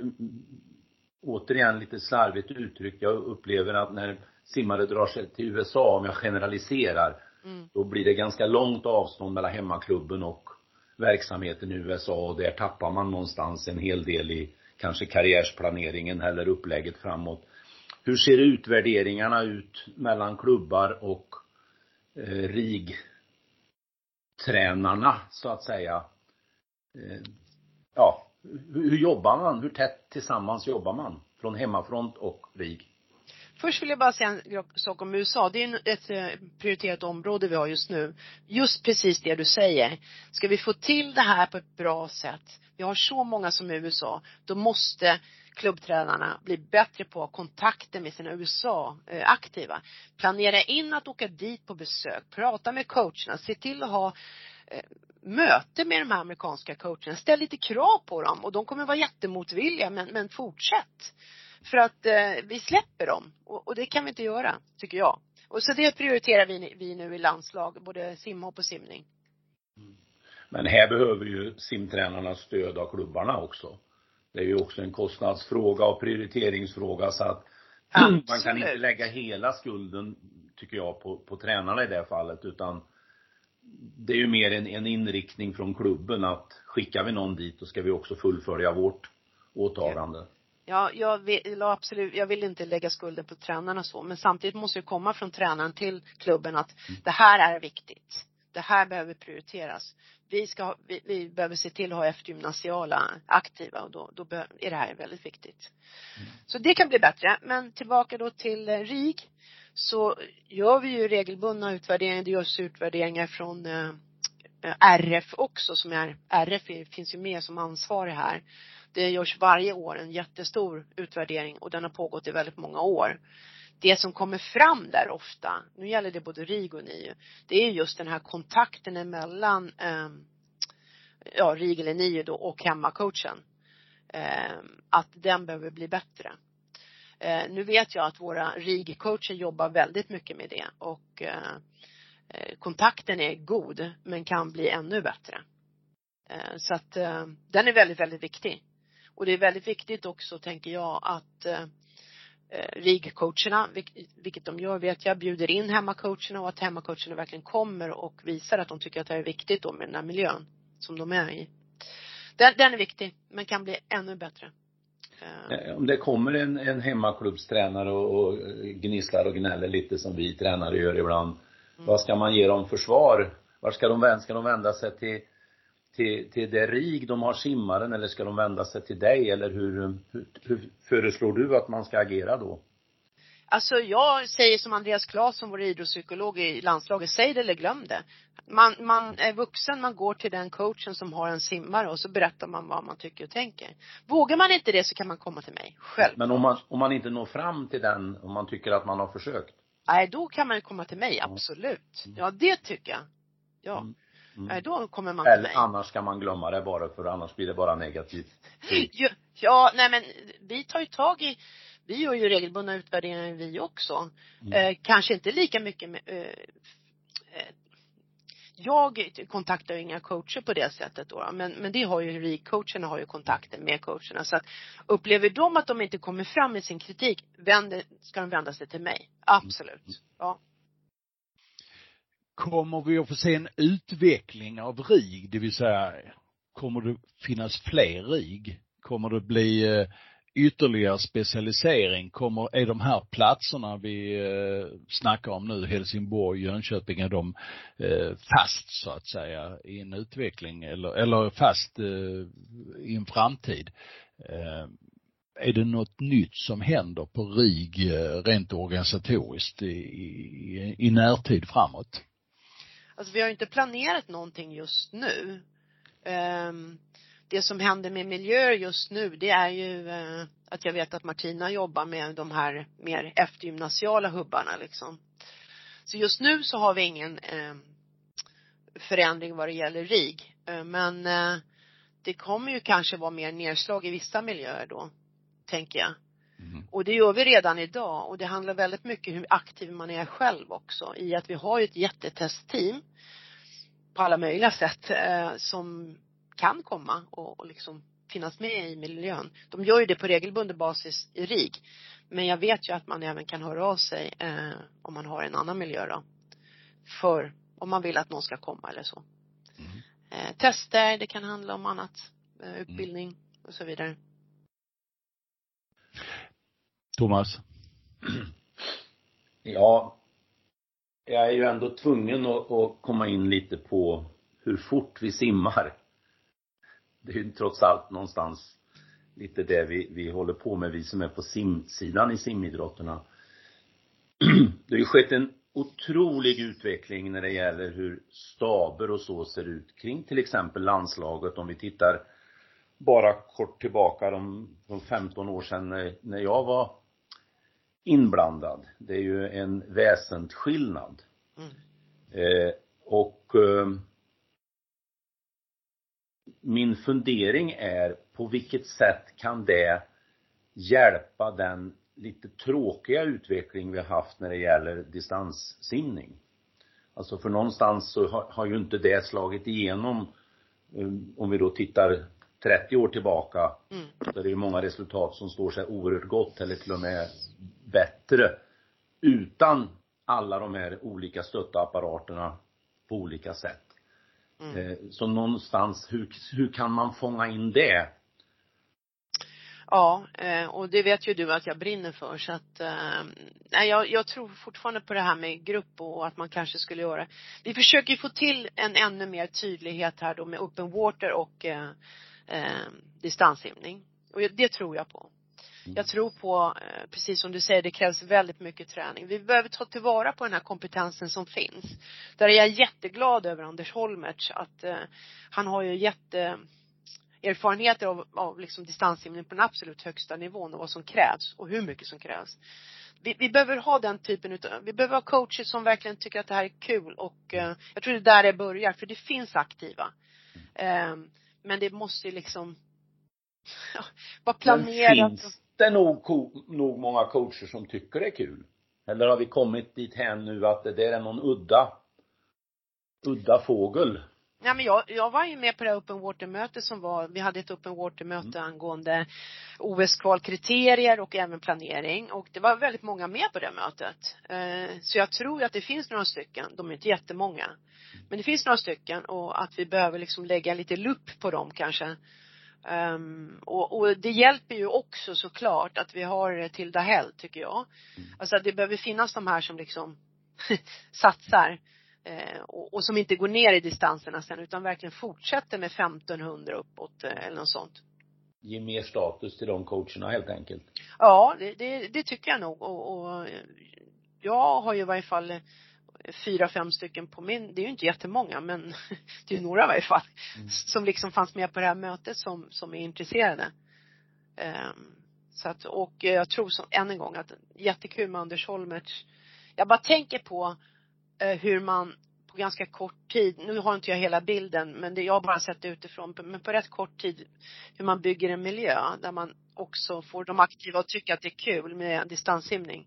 S6: återigen lite slarvigt uttryckt. Jag upplever att när simmare drar sig till USA, om jag generaliserar,
S5: Mm.
S6: då blir det ganska långt avstånd mellan hemmaklubben och verksamheten i USA och där tappar man någonstans en hel del i kanske karriärsplaneringen eller upplägget framåt. Hur ser utvärderingarna ut mellan klubbar och eh, RIG-tränarna så att säga? Eh, ja, hur, hur jobbar man? Hur tätt tillsammans jobbar man? Från hemmafront och RIG?
S5: Först vill jag bara säga en sak om USA. Det är ett eh, prioriterat område vi har just nu. Just precis det du säger. Ska vi få till det här på ett bra sätt, vi har så många som i USA, då måste klubbtränarna bli bättre på att ha kontakter med sina USA-aktiva. Planera in att åka dit på besök, prata med coacherna, se till att ha eh, möte med de här amerikanska coacherna. Ställ lite krav på dem och de kommer vara jättemotvilliga men, men fortsätt. För att eh, vi släpper dem och, och det kan vi inte göra, tycker jag. Och så det prioriterar vi, vi nu i landslag, både simhopp och simning.
S6: Men här behöver ju simtränarna stöd av klubbarna också. Det är ju också en kostnadsfråga och prioriteringsfråga så att man kan
S5: Absolut.
S6: inte lägga hela skulden, tycker jag, på, på tränarna i det fallet utan det är ju mer en, en inriktning från klubben att skickar vi någon dit då ska vi också fullfölja vårt åtagande.
S5: Ja, jag vill absolut, jag vill inte lägga skulden på tränarna så, men samtidigt måste det komma från tränaren till klubben att det här är viktigt. Det här behöver prioriteras. Vi ska, vi, vi behöver se till att ha eftergymnasiala aktiva och då, då är det här väldigt viktigt. Så det kan bli bättre. Men tillbaka då till eh, RIG så gör vi ju regelbundna utvärderingar. Det görs utvärderingar från eh, eh, RF också som är, RF finns ju med som ansvarig här. Det görs varje år en jättestor utvärdering och den har pågått i väldigt många år. Det som kommer fram där ofta, nu gäller det både RIG och NIU, det är just den här kontakten emellan eh, ja, RIG eller NIU då och hemmacoachen. Eh, att den behöver bli bättre. Eh, nu vet jag att våra RIG-coacher jobbar väldigt mycket med det och eh, eh, kontakten är god men kan bli ännu bättre. Eh, så att eh, den är väldigt, väldigt viktig. Och det är väldigt viktigt också, tänker jag, att eh, RIG-coacherna, vilk- vilket de gör vet jag, bjuder in hemmacoacherna och att hemmacoacherna verkligen kommer och visar att de tycker att det är viktigt då med den här miljön som de är i. Den, den är viktig, men kan bli ännu bättre. Eh,
S6: Eh, Om det kommer en, en hemmaklubbstränare och, och gnisslar och gnäller lite som vi tränare gör ibland. Vad ska man ge dem för svar? Var ska de vända, ska de vända sig till, till, till det RIG de har simmaren eller ska de vända sig till dig eller hur, hur, hur föreslår du att man ska agera då?
S5: Alltså jag säger som Andreas Claesson, vår idrottspsykolog i landslaget, säg det eller glöm det. Man, man är vuxen, man går till den coachen som har en simmare och så berättar man vad man tycker och tänker. Vågar man inte det så kan man komma till mig, själv.
S6: Men om man, om man inte når fram till den, om man tycker att man har försökt.
S5: Nej, då kan man ju komma till mig, absolut. Ja, det tycker jag. Ja.
S6: Mm.
S5: Eh, Då kommer man till
S6: Eller
S5: mig.
S6: annars ska man glömma det bara för annars blir det bara negativt.
S5: Ja, ja, nej men vi tar ju tag i, vi gör ju regelbundna utvärderingar vi också.
S6: Mm.
S5: Eh, kanske inte lika mycket med, eh, eh, jag kontaktar ju inga coacher på det sättet då, men, men det har ju RIG-coacherna har ju kontakter med coacherna. Så att upplever de att de inte kommer fram med sin kritik, vänder, ska de vända sig till mig. Absolut. Ja.
S4: Kommer vi att få se en utveckling av RIG, det vill säga kommer det finnas fler RIG? Kommer det bli eh, ytterligare specialisering? Kommer, är de här platserna vi eh, snackar om nu, Helsingborg, Jönköping, är de eh, fast så att säga i en utveckling eller, eller fast eh, i en framtid? Eh, är det något nytt som händer på RIG eh, rent organisatoriskt i, i, i närtid framåt?
S5: Alltså vi har ju inte planerat någonting just nu. Ehm, det som händer med miljöer just nu det är ju eh, att jag vet att Martina jobbar med de här mer eftergymnasiala hubbarna liksom. Så just nu så har vi ingen ehm, förändring vad det gäller RIG. Eh, men eh, det kommer ju kanske vara mer nedslag i vissa miljöer då, tänker jag.
S4: Mm.
S5: Och det gör vi redan idag och det handlar väldigt mycket hur aktiv man är själv också i att vi har ju ett jättetestteam på alla möjliga sätt eh, som kan komma och, och liksom finnas med i miljön. De gör ju det på regelbunden basis i RIG. Men jag vet ju att man även kan höra av sig eh, om man har en annan miljö då. För om man vill att någon ska komma eller så.
S4: Mm.
S5: Eh, tester, det kan handla om annat. Eh, utbildning och så vidare.
S4: Thomas?
S6: Ja, jag är ju ändå tvungen att, att komma in lite på hur fort vi simmar. Det är ju trots allt någonstans lite det vi, vi håller på med, vi som är på simsidan i simidrotterna. Det har ju skett en otrolig utveckling när det gäller hur staber och så ser ut kring till exempel landslaget om vi tittar bara kort tillbaka de, de 15 år sedan när, när jag var inblandad. Det är ju en väsensskillnad.
S5: Mm.
S6: Eh, och eh, min fundering är på vilket sätt kan det hjälpa den lite tråkiga utveckling vi har haft när det gäller distanssimning. Alltså för någonstans så har, har ju inte det slagit igenom eh, om vi då tittar 30 år tillbaka
S5: Mm.
S6: så det är ju många resultat som står sig oerhört gott eller till och med bättre utan alla de här olika stöttapparaterna på olika sätt.
S5: Mm.
S6: Eh, Så någonstans, hur, hur kan man fånga in det?
S5: Ja, eh, och det vet ju du att jag brinner för så att, eh, nej jag, jag tror fortfarande på det här med grupp och att man kanske skulle göra, vi försöker ju få till en ännu mer tydlighet här då med open water och eh, distanssimning. Och det tror jag på. Jag tror på, eh, precis som du säger, det krävs väldigt mycket träning. Vi behöver ta tillvara på den här kompetensen som finns. Där är jag jätteglad över Anders Holmertz att eh, han har ju jätte erfarenheter av, av liksom distanssimning på den absolut högsta nivån och vad som krävs och hur mycket som krävs. Vi, vi behöver ha den typen utav, vi behöver ha coacher som verkligen tycker att det här är kul och eh, jag tror det är där det börjar för det finns aktiva. Eh, men det måste ju liksom ja, vara planerat.
S6: finns det nog, nog många coacher som tycker det är kul? Eller har vi kommit dit hän nu att det där är någon udda, udda fågel?
S5: Ja, men jag, jag var ju med på det här open water-mötet som var, vi hade ett open water-möte
S6: Mm.
S5: angående OS-kvalkriterier och även planering och det var väldigt många med på det mötet. Eh, så jag tror att det finns några stycken, de är inte jättemånga, men det finns några stycken och att vi behöver liksom lägga lite lupp på dem kanske. Um, och, och det hjälper ju också såklart att vi har Tilda Hell tycker jag.
S6: Mm.
S5: Alltså det behöver finnas de här som liksom satsar eh, och, och som inte går ner i distanserna sen utan verkligen fortsätter med 1500 uppåt eh, eller något sånt.
S6: Ge mer status till de coacherna helt enkelt.
S5: Ja, det, det, det tycker jag nog och, och eh, jag har ju i varje fall fyra, fem stycken på min, det är ju inte jättemånga men det är ju några i varje fall,
S6: Mm.
S5: som liksom fanns med på det här mötet som, som är intresserade. Ehm, så att, och jag tror som, än en gång att jättekul med Anders Holmertz. Jag bara tänker på eh, hur man på ganska kort tid, nu har inte jag hela bilden, men det, jag har bara sett det utifrån, men på rätt kort tid hur man bygger en miljö där man också får de aktiva att tycka att det är kul med distanssimning.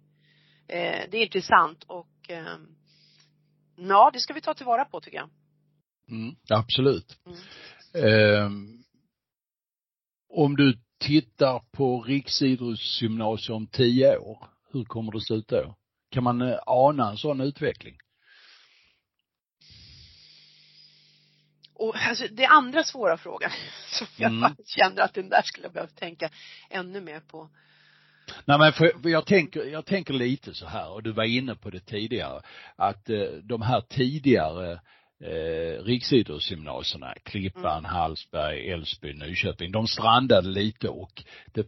S5: Eh, det är intressant och eh, ja, det ska vi ta tillvara på tycker jag.
S4: Mm, absolut.
S5: Mm.
S4: Eh, om du tittar på riksidrottsgymnasium om tio år, hur kommer det se ut då? Kan man eh, ana en sån utveckling?
S5: Och alltså, det andra svåra frågan som jag
S4: Mm.
S5: känner att den där skulle jag behöva tänka ännu mer på.
S4: Nej men för, för jag tänker, jag tänker lite så här och du var inne på det tidigare att eh, de här tidigare eh, riksidrottsgymnasierna, Klippan, Hallsberg, Älvsbyn, Nyköping, de strandade lite och det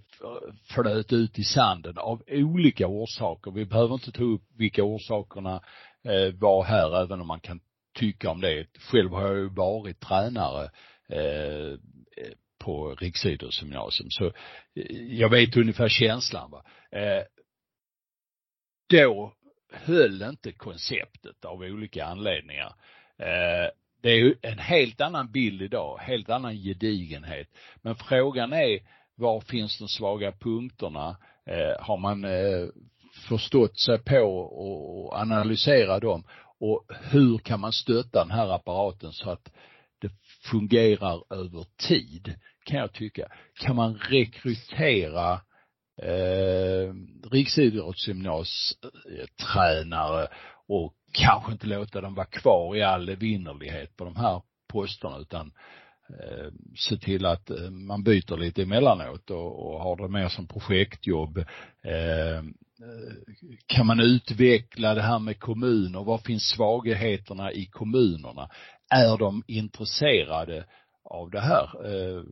S4: flöt ut i sanden av olika orsaker. Vi behöver inte ta upp vilka orsakerna eh, var här, även om man kan tycka om det. Själv har jag ju varit tränare eh, eh, på riksidrottsgymnasium så eh, jag vet ungefär känslan va. Eh, då höll inte konceptet av olika anledningar. Eh, det är ju en helt annan bild idag, helt annan gedigenhet. Men frågan är, var finns de svaga punkterna? Eh, har man eh, förstått sig på och analysera dem? Och hur kan man stötta den här apparaten så att fungerar över tid, kan jag tycka. Kan man rekrytera eh, riksidrottsgymnasietränare och kanske inte låta dem vara kvar i all evinnerlighet på de här posterna utan eh, se till att eh, man byter lite emellanåt och, och har det mer som projektjobb. Eh, kan man utveckla det här med kommuner? Var finns svagheterna i kommunerna? Är de intresserade av det här eh,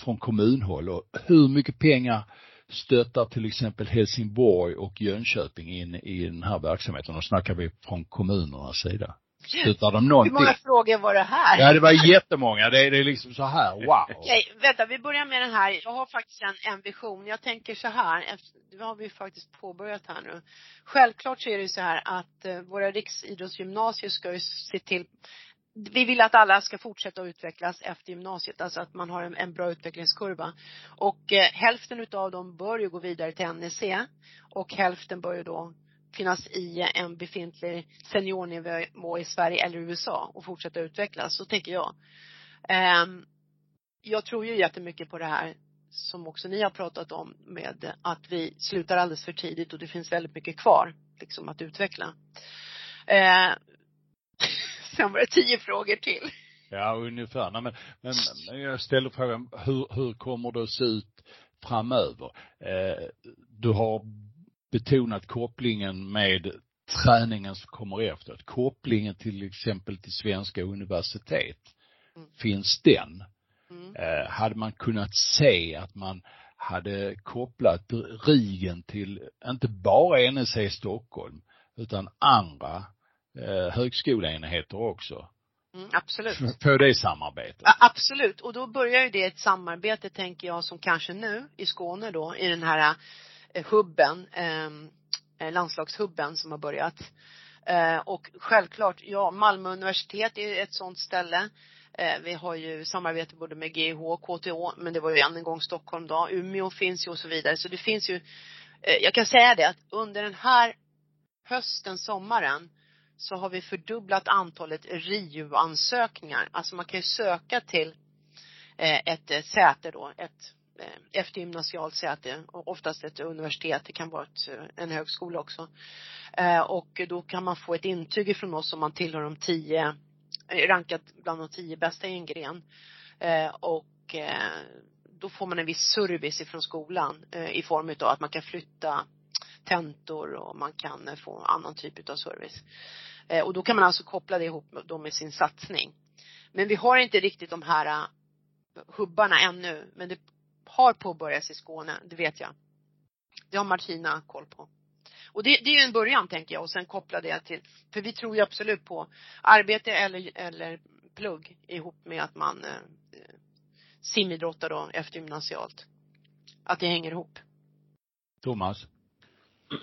S4: från kommunhåll och hur mycket pengar stöttar till exempel Helsingborg och Jönköping in i den här verksamheten? Då snackar vi från kommunernas sida. Stöttar de
S5: Hur
S4: någonting?
S5: många frågor var det här?
S4: Ja, det var jättemånga. Det är, det är liksom så här, wow.
S5: Okej, vänta, vi börjar med den här. Jag har faktiskt en, en vision. Jag tänker så här, det har vi faktiskt påbörjat här nu. Självklart så är det så här att eh, våra riksidrottsgymnasier ska ju se till vi vill att alla ska fortsätta att utvecklas efter gymnasiet, alltså att man har en, en bra utvecklingskurva. Och eh, hälften utav dem bör ju gå vidare till NEC och hälften bör ju då finnas i en befintlig seniornivå i Sverige eller USA och fortsätta utvecklas. Så tänker jag. Eh, jag tror ju jättemycket på det här som också ni har pratat om med att vi slutar alldeles för tidigt och det finns väldigt mycket kvar liksom att utveckla. Eh, sen var det tio frågor till.
S4: Ja, ungefär. Nej, men, men, jag ställer frågan, hur, hur kommer det att se ut framöver? Eh, du har betonat kopplingen med träningen som kommer efteråt. Kopplingen till exempel till svenska universitet.
S5: Mm.
S4: Finns den?
S5: Mm.
S4: Eh, hade man kunnat se att man hade kopplat RIGen till, inte bara NEC Stockholm, utan andra eh, högskoleenheter också.
S5: Mm, absolut.
S4: På det samarbetet.
S5: Ja, absolut. Och då börjar ju det ett samarbete, tänker jag, som kanske nu i Skåne då, i den här eh, hubben, ehm, eh, landslagshubben som har börjat. Eh, och självklart, ja, Malmö universitet är ett sådant ställe. Eh, vi har ju samarbete både med GH KTH, men det var ju än en gång Stockholm då. Umeå finns ju och så vidare. Så det finns ju, eh, jag kan säga det att under den här hösten, sommaren, så har vi fördubblat antalet RIU-ansökningar. Alltså man kan ju söka till eh, ett eh, säte då, ett eh, eftergymnasialt säte oftast ett universitet, det kan vara ett, en högskola också. Och då kan man få ett intyg ifrån oss om man tillhör de tio, rankat bland de tio bästa i en gren. Och då får man en viss service ifrån skolan i form utav att man kan flytta tentor och man kan få annan typ av service. Eh, och då kan man alltså koppla det ihop med, då med sin satsning. Men vi har inte riktigt de här eh, hubbarna ännu, men det har påbörjats i Skåne, det vet jag. Det har Martina koll på. Och det, det är ju en början tänker jag och sen koppla det till, för vi tror ju absolut på arbete eller, eller plugg ihop med att man eh, simidrottar då eftergymnasialt. Att det hänger ihop.
S4: Thomas?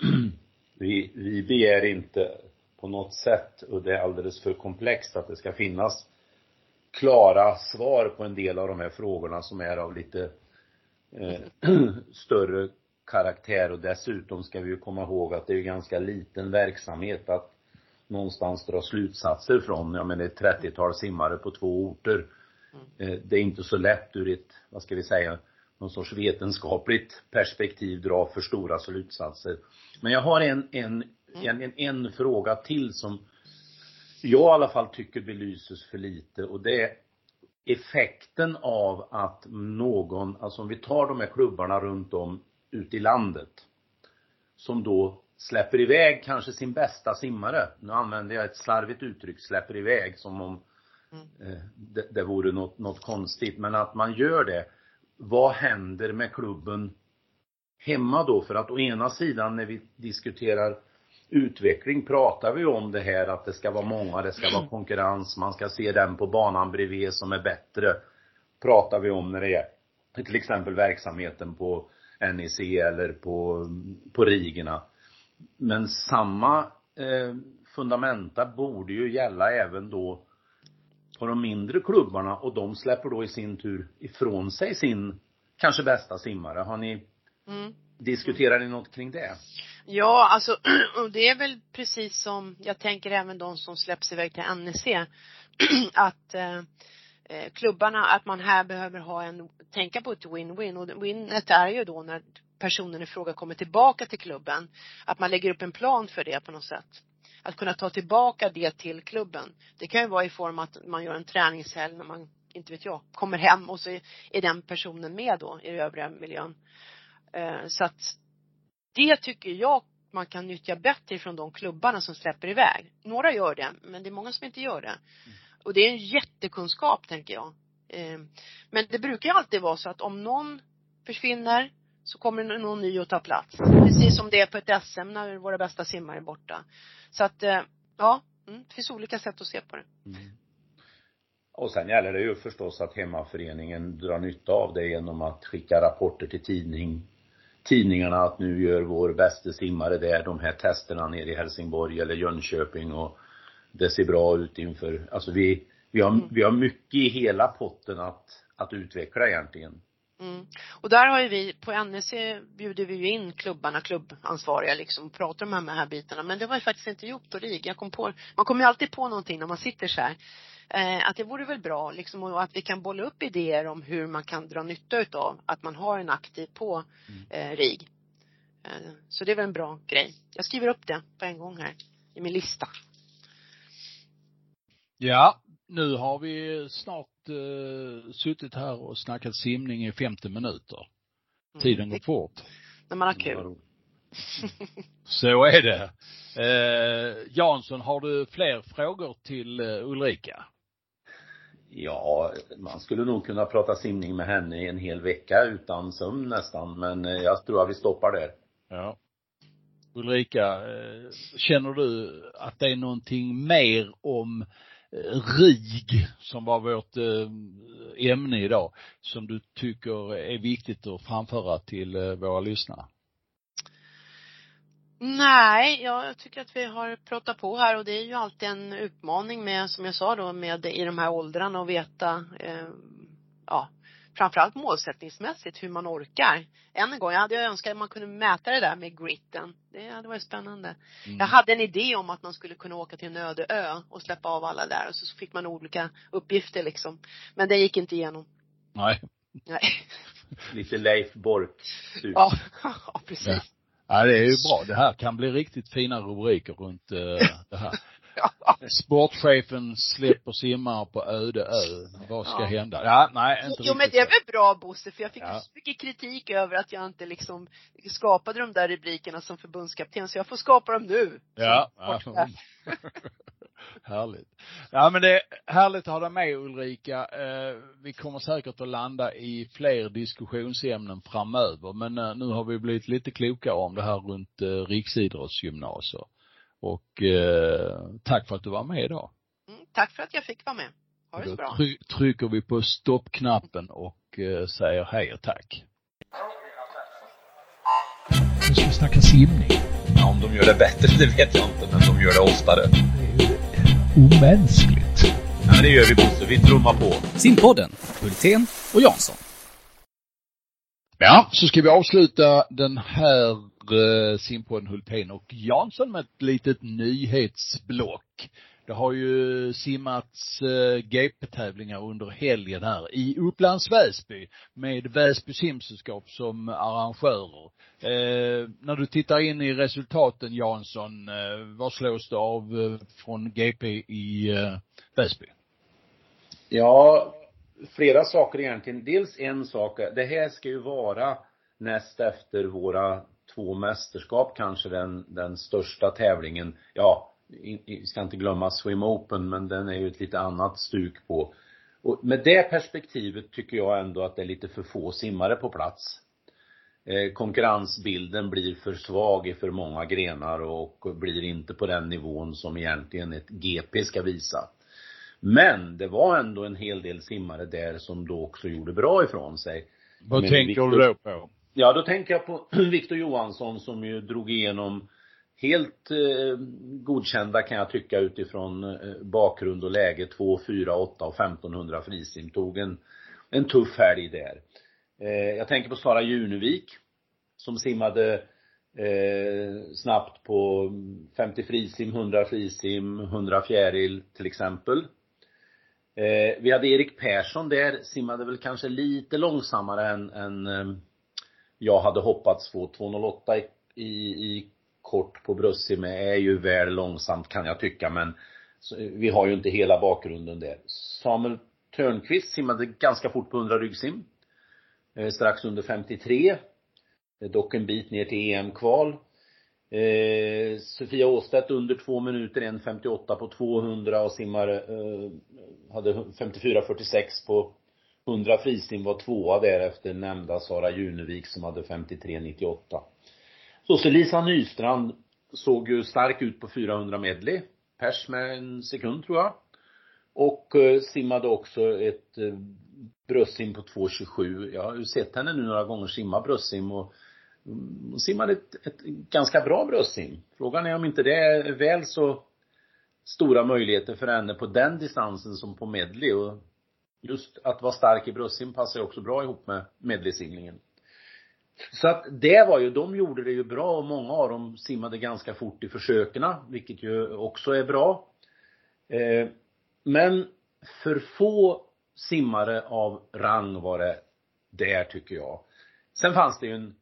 S6: Vi, vi begär inte på något sätt och det är alldeles för komplext att det ska finnas klara svar på en del av de här frågorna som är av lite eh, större karaktär och dessutom ska vi ju komma ihåg att det är ju ganska liten verksamhet att någonstans dra slutsatser från. Jag menar ett 30-tal simmare på två orter. Eh, det är inte så lätt ur ett, vad ska vi säga, någon sorts vetenskapligt perspektiv dra för stora slutsatser. Men jag har en, en, en, en, en fråga till som jag i alla fall tycker belyses för lite och det är effekten av att någon, alltså om vi tar de här klubbarna runt om ute i landet som då släpper iväg kanske sin bästa simmare. Nu använder jag ett slarvigt uttryck, släpper iväg som om eh, det, det vore något, något konstigt. Men att man gör det. Vad händer med klubben hemma då? För att å ena sidan när vi diskuterar utveckling pratar vi om det här att det ska vara många, det ska vara konkurrens, man ska se den på banan bredvid som är bättre. Pratar vi om när det är till exempel verksamheten på NEC eller på, på rigorna. Men samma eh, fundamenta borde ju gälla även då på de mindre klubbarna och de släpper då i sin tur ifrån sig sin kanske bästa simmare. Har ni,
S5: Mm.
S6: diskuterar ni något kring det?
S5: Ja, alltså, och det är väl precis som, jag tänker även de som släpps iväg till NEC, att eh, eh, klubbarna, att man här behöver ha en, tänka på ett win-win och winnet är ju då när personen i fråga kommer tillbaka till klubben, att man lägger upp en plan för det på något sätt. Att kunna ta tillbaka det till klubben. Det kan ju vara i form att man gör en träningshelg när man, inte vet jag, kommer hem och så är den personen med då i den övriga miljön. Eh, Så att det tycker jag man kan nyttja bättre från de klubbarna som släpper iväg. Några gör det, men det är många som inte gör det. Och det är en jättekunskap, tänker jag. Eh, Men det brukar ju alltid vara så att om någon försvinner så kommer någon ny att ta plats. Precis som det är på ett SM när våra bästa simmare är borta. Så att, eh, ja, mm, det finns olika sätt att se på det.
S6: Och sen gäller det ju förstås att hemmaföreningen drar nytta av det genom att skicka rapporter till tidning, tidningarna att nu gör vår bästa simmare där de här testerna nere i Helsingborg eller Jönköping och det ser bra ut inför, alltså vi, vi har, vi har mycket i hela potten att, att utveckla egentligen.
S5: Mm. Och där har ju vi, på NEC bjuder vi ju in klubbarna, klubbansvariga liksom, och pratar om de här bitarna. Men det var ju faktiskt inte gjort på RIG. Jag kom på, man kommer ju alltid på någonting när man sitter så här. Eh, att det vore väl bra liksom och att vi kan bolla upp idéer om hur man kan dra nytta utav att man har en aktiv på eh, RIG. Eh, så det är väl en bra grej. Jag skriver upp det på en gång här i min lista.
S4: Ja, nu har vi snart eh, suttit här och snackat simning i 50 minuter.
S5: Mm.
S4: Tiden går fort.
S5: När man har kul.
S4: Så är det. Eh, Jansson, har du fler frågor till eh, Ulrika?
S6: Ja, man skulle nog kunna prata simning med henne i en hel vecka utan sömn nästan, men eh, jag tror att vi stoppar där.
S4: Ja. Ulrika, eh, känner du att det är någonting mer om eh, RIG, som var vårt ämne idag, som du tycker är viktigt att framföra till våra lyssnare?
S5: Nej, jag tycker att vi har pratat på här och det är ju alltid en utmaning med, som jag sa då, med i de här åldrarna att veta, eh, ja, framförallt målsättningsmässigt hur man orkar. Än en gång, jag hade önskat att man kunde mäta det där med gritten. Det hade varit spännande.
S4: Mm.
S5: Jag hade en idé om att man skulle kunna åka till en öde ö och släppa av alla där och så fick man olika uppgifter liksom. Men det gick inte igenom.
S4: Nej.
S5: Nej.
S6: Lite Leif Bork.
S5: Ja, ja precis.
S4: Ja. Det är ju bra. Det här kan bli riktigt fina rubriker runt eh, det här. Sportchefen släpper simmare på öde ö. Vad ska
S5: Ja.
S4: hända? Ja, nej, inte
S5: Jo men det är väl bra Bosse, för jag fick
S4: Ja.
S5: så mycket kritik över att jag inte liksom skapade de där rubrikerna som förbundskapten, så jag får skapa dem nu.
S4: Ja, ja. Härligt. Ja men det är härligt att ha dig med Ulrika. Eh, vi kommer säkert att landa i fler diskussionsämnen framöver men eh, nu har vi blivit lite klokare om det här runt eh, riksidrottsgymnasier. Och eh, tack för att du var med idag.
S5: Mm, tack för att jag fick vara med. Ha det så bra.
S4: try- trycker vi på stoppknappen och eh, säger hej och tack.
S1: Nu ska vi snacka simning.
S2: Ja, om de gör det bättre, det vet jag inte, men de gör det oftare.
S1: Det är ju omänskligt.
S2: Ja, men det gör vi Bosse, vi trummar på.
S3: Simpodden, Hultén och Jansson.
S4: Ja, så ska vi avsluta den här Eh, Simpon, simpodden Hultén och Jansson med ett litet nyhetsblock. Det har ju simmats eh, GP-tävlingar under helgen här i Upplands Väsby med Väsby simsällskap som arrangörer. Eh, när du tittar in i resultaten Jansson, eh, vad slås det av eh, från GP i eh, Väsby?
S6: Ja, flera saker egentligen. Dels en sak, det här ska ju vara näst efter våra två mästerskap kanske den, den största tävlingen. Ja, vi ska inte glömma Swim Open, men den är ju ett lite annat stuk på. Och med det perspektivet tycker jag ändå att det är lite för få simmare på plats. Eh, konkurrensbilden blir för svag i för många grenar och blir inte på den nivån som egentligen ett GP ska visa. Men det var ändå en hel del simmare där som då också gjorde bra ifrån sig.
S4: Vad
S6: Men
S4: tänker
S6: Victor-
S4: du då på?
S6: Ja, då tänker jag på Viktor Johansson som ju drog igenom helt eh, godkända kan jag tycka utifrån eh, bakgrund och läge 2, 4, 8 och 1500 frisim. Tog en, en tuff helg där. Eh, jag tänker på Sara Junevik som simmade eh, snabbt på 50 frisim, 100 frisim, 100 fjäril till exempel. Eh, vi hade Erik Persson där, simmade väl kanske lite långsammare än, än eh, jag hade hoppats få. 2.08 i, i, i kort på bröstsim är ju väl långsamt kan jag tycka men så, vi har ju inte hela bakgrunden där. Samuel Törnqvist simmade ganska fort på 100 ryggsim. Eh, strax under 53. Eh, Dock en bit ner till EM-kval. Eh, Sofia Åstedt under två minuter, 1.58 på 200 och simmar, eh, hade 54.46 på 100 frisim, var tvåa där efter nämnda Sara Junevik som hade 53.98. Så, så Lisa Nystrand såg ju stark ut på 400 medley. Pers med en sekund tror jag. Och eh, simmade också ett eh, bröstsim på 2.27. Jag har ju sett henne nu några gånger simma bröstsim och mm, hon simmade ett, ett ganska bra bröstsim. Frågan är om inte det är väl så stora möjligheter för henne på den distansen som på medley och just att vara stark i bröstsim passar ju också bra ihop med medleysimningen. Så att det var ju, de gjorde det ju bra och många av dem simmade ganska fort i försökerna, vilket ju också är bra. Eh, men för få simmare av rang var det där tycker jag. Sen fanns det ju en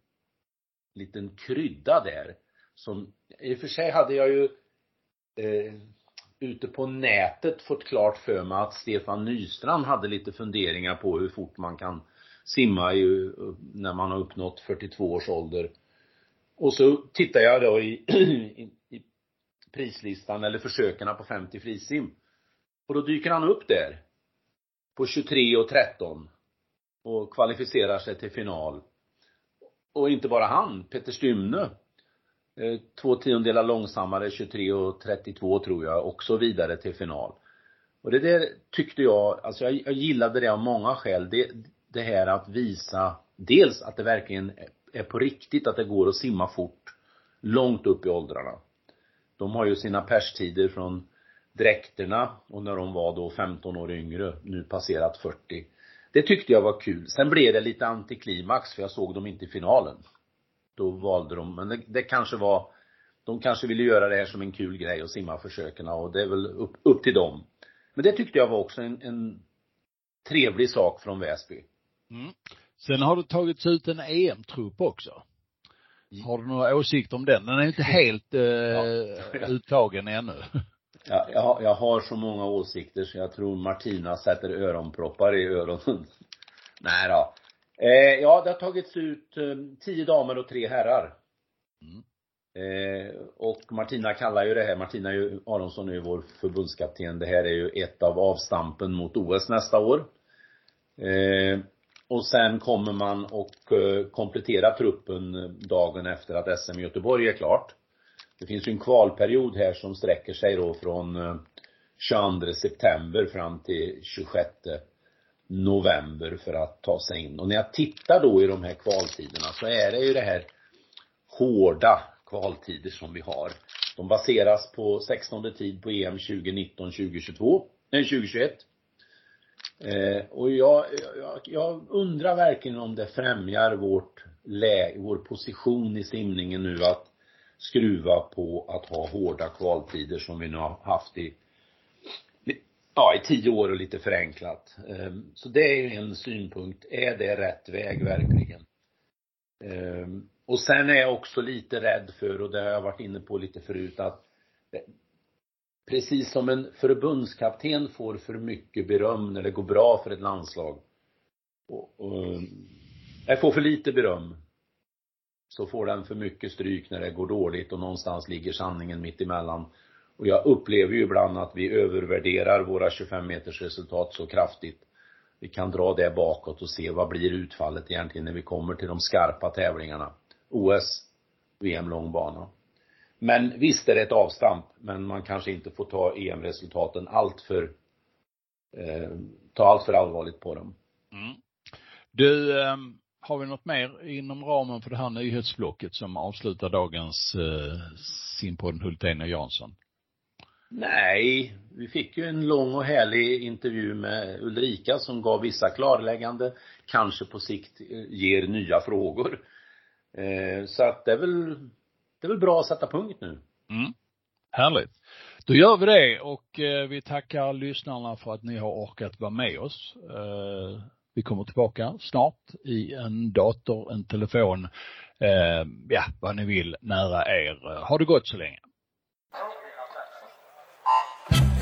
S6: liten krydda där som, i och för sig hade jag ju eh, ute på nätet fått klart för mig att Stefan Nystrand hade lite funderingar på hur fort man kan simma ju när man har uppnått 42 års ålder. Och så tittar jag då i, i, i prislistan eller försökerna på 50 frisim. Och då dyker han upp där. På 23 och 13. Och kvalificerar sig till final. Och inte bara han, Peter Stymne. Eh, två tiondelar långsammare, 23 och 32 tror jag, också vidare till final. Och det där tyckte jag, alltså jag, jag gillade det av många skäl. Det, det här att visa dels att det verkligen är på riktigt att det går att simma fort långt upp i åldrarna. De har ju sina perstider från dräkterna och när de var då 15 år yngre, nu passerat 40. Det tyckte jag var kul. Sen blev det lite antiklimax för jag såg dem inte i finalen. Då valde de, men det, det kanske var, de kanske ville göra det här som en kul grej och simma försökerna och det är väl upp, upp till dem. Men det tyckte jag var också en, en trevlig sak från Väsby.
S4: Mm. Sen har det tagits ut en EM-trupp också. Har du några åsikter om den? Den är inte helt eh, uttagen ännu.
S6: Ja, jag, har- jag har så många åsikter så jag tror Martina sätter öronproppar i öronen. Nej då. Eh, ja, det har tagits ut eh, tio damer och tre herrar. Eh, och Martina kallar ju det här, Martina Aronsson är ju vår förbundskapten. Det här är ju ett av avstampen mot OS nästa år. Eh, och sen kommer man och eh, komplettera truppen eh, dagen efter att SM i Göteborg är klart. Det finns ju en kvalperiod här som sträcker sig då från eh, 22 september fram till 26 november för att ta sig in. Och när jag tittar då i de här kvaltiderna så är det ju det här hårda kvaltider som vi har. De baseras på 16 tid på EM 2019, 2022, nej 2021. Eh, och jag, jag, jag, undrar verkligen om det främjar vårt läge, vår position i simningen nu att skruva på att ha hårda kvaltider som vi nu har haft i ja, i tio år och lite förenklat. Ehm, så det är en synpunkt. Är det rätt väg verkligen? Ehm, och sen är jag också lite rädd för, och det har jag varit inne på lite förut, att eh, precis som en förbundskapten får för mycket beröm när det går bra för ett landslag och, och jag får för lite beröm så får den för mycket stryk när det går dåligt och någonstans ligger sanningen mitt emellan. Och jag upplever ju ibland att vi övervärderar våra 25 meters resultat så kraftigt. Vi kan dra det bakåt och se vad blir utfallet egentligen när vi kommer till de skarpa tävlingarna. OS, VM långbana. Men visst är det ett avstamp, men man kanske inte får ta EM-resultaten alltför... eh, ta alltför allvarligt på dem. Mm.
S4: Du, eh, har vi något mer inom ramen för det här nyhetsblocket som avslutar dagens eh, simpodden Hultén och Jansson?
S6: Nej, vi fick ju en lång och härlig intervju med Ulrika som gav vissa klarläggande, kanske på sikt eh, ger nya frågor. Eh, så att det är väl, det är väl bra att sätta punkt nu.
S4: Mm. Härligt. Då gör vi det och eh, vi tackar lyssnarna för att ni har orkat vara med oss. Vi kommer tillbaka snart i en dator, en telefon, ja, vad ni vill nära er. Ha det gott så länge.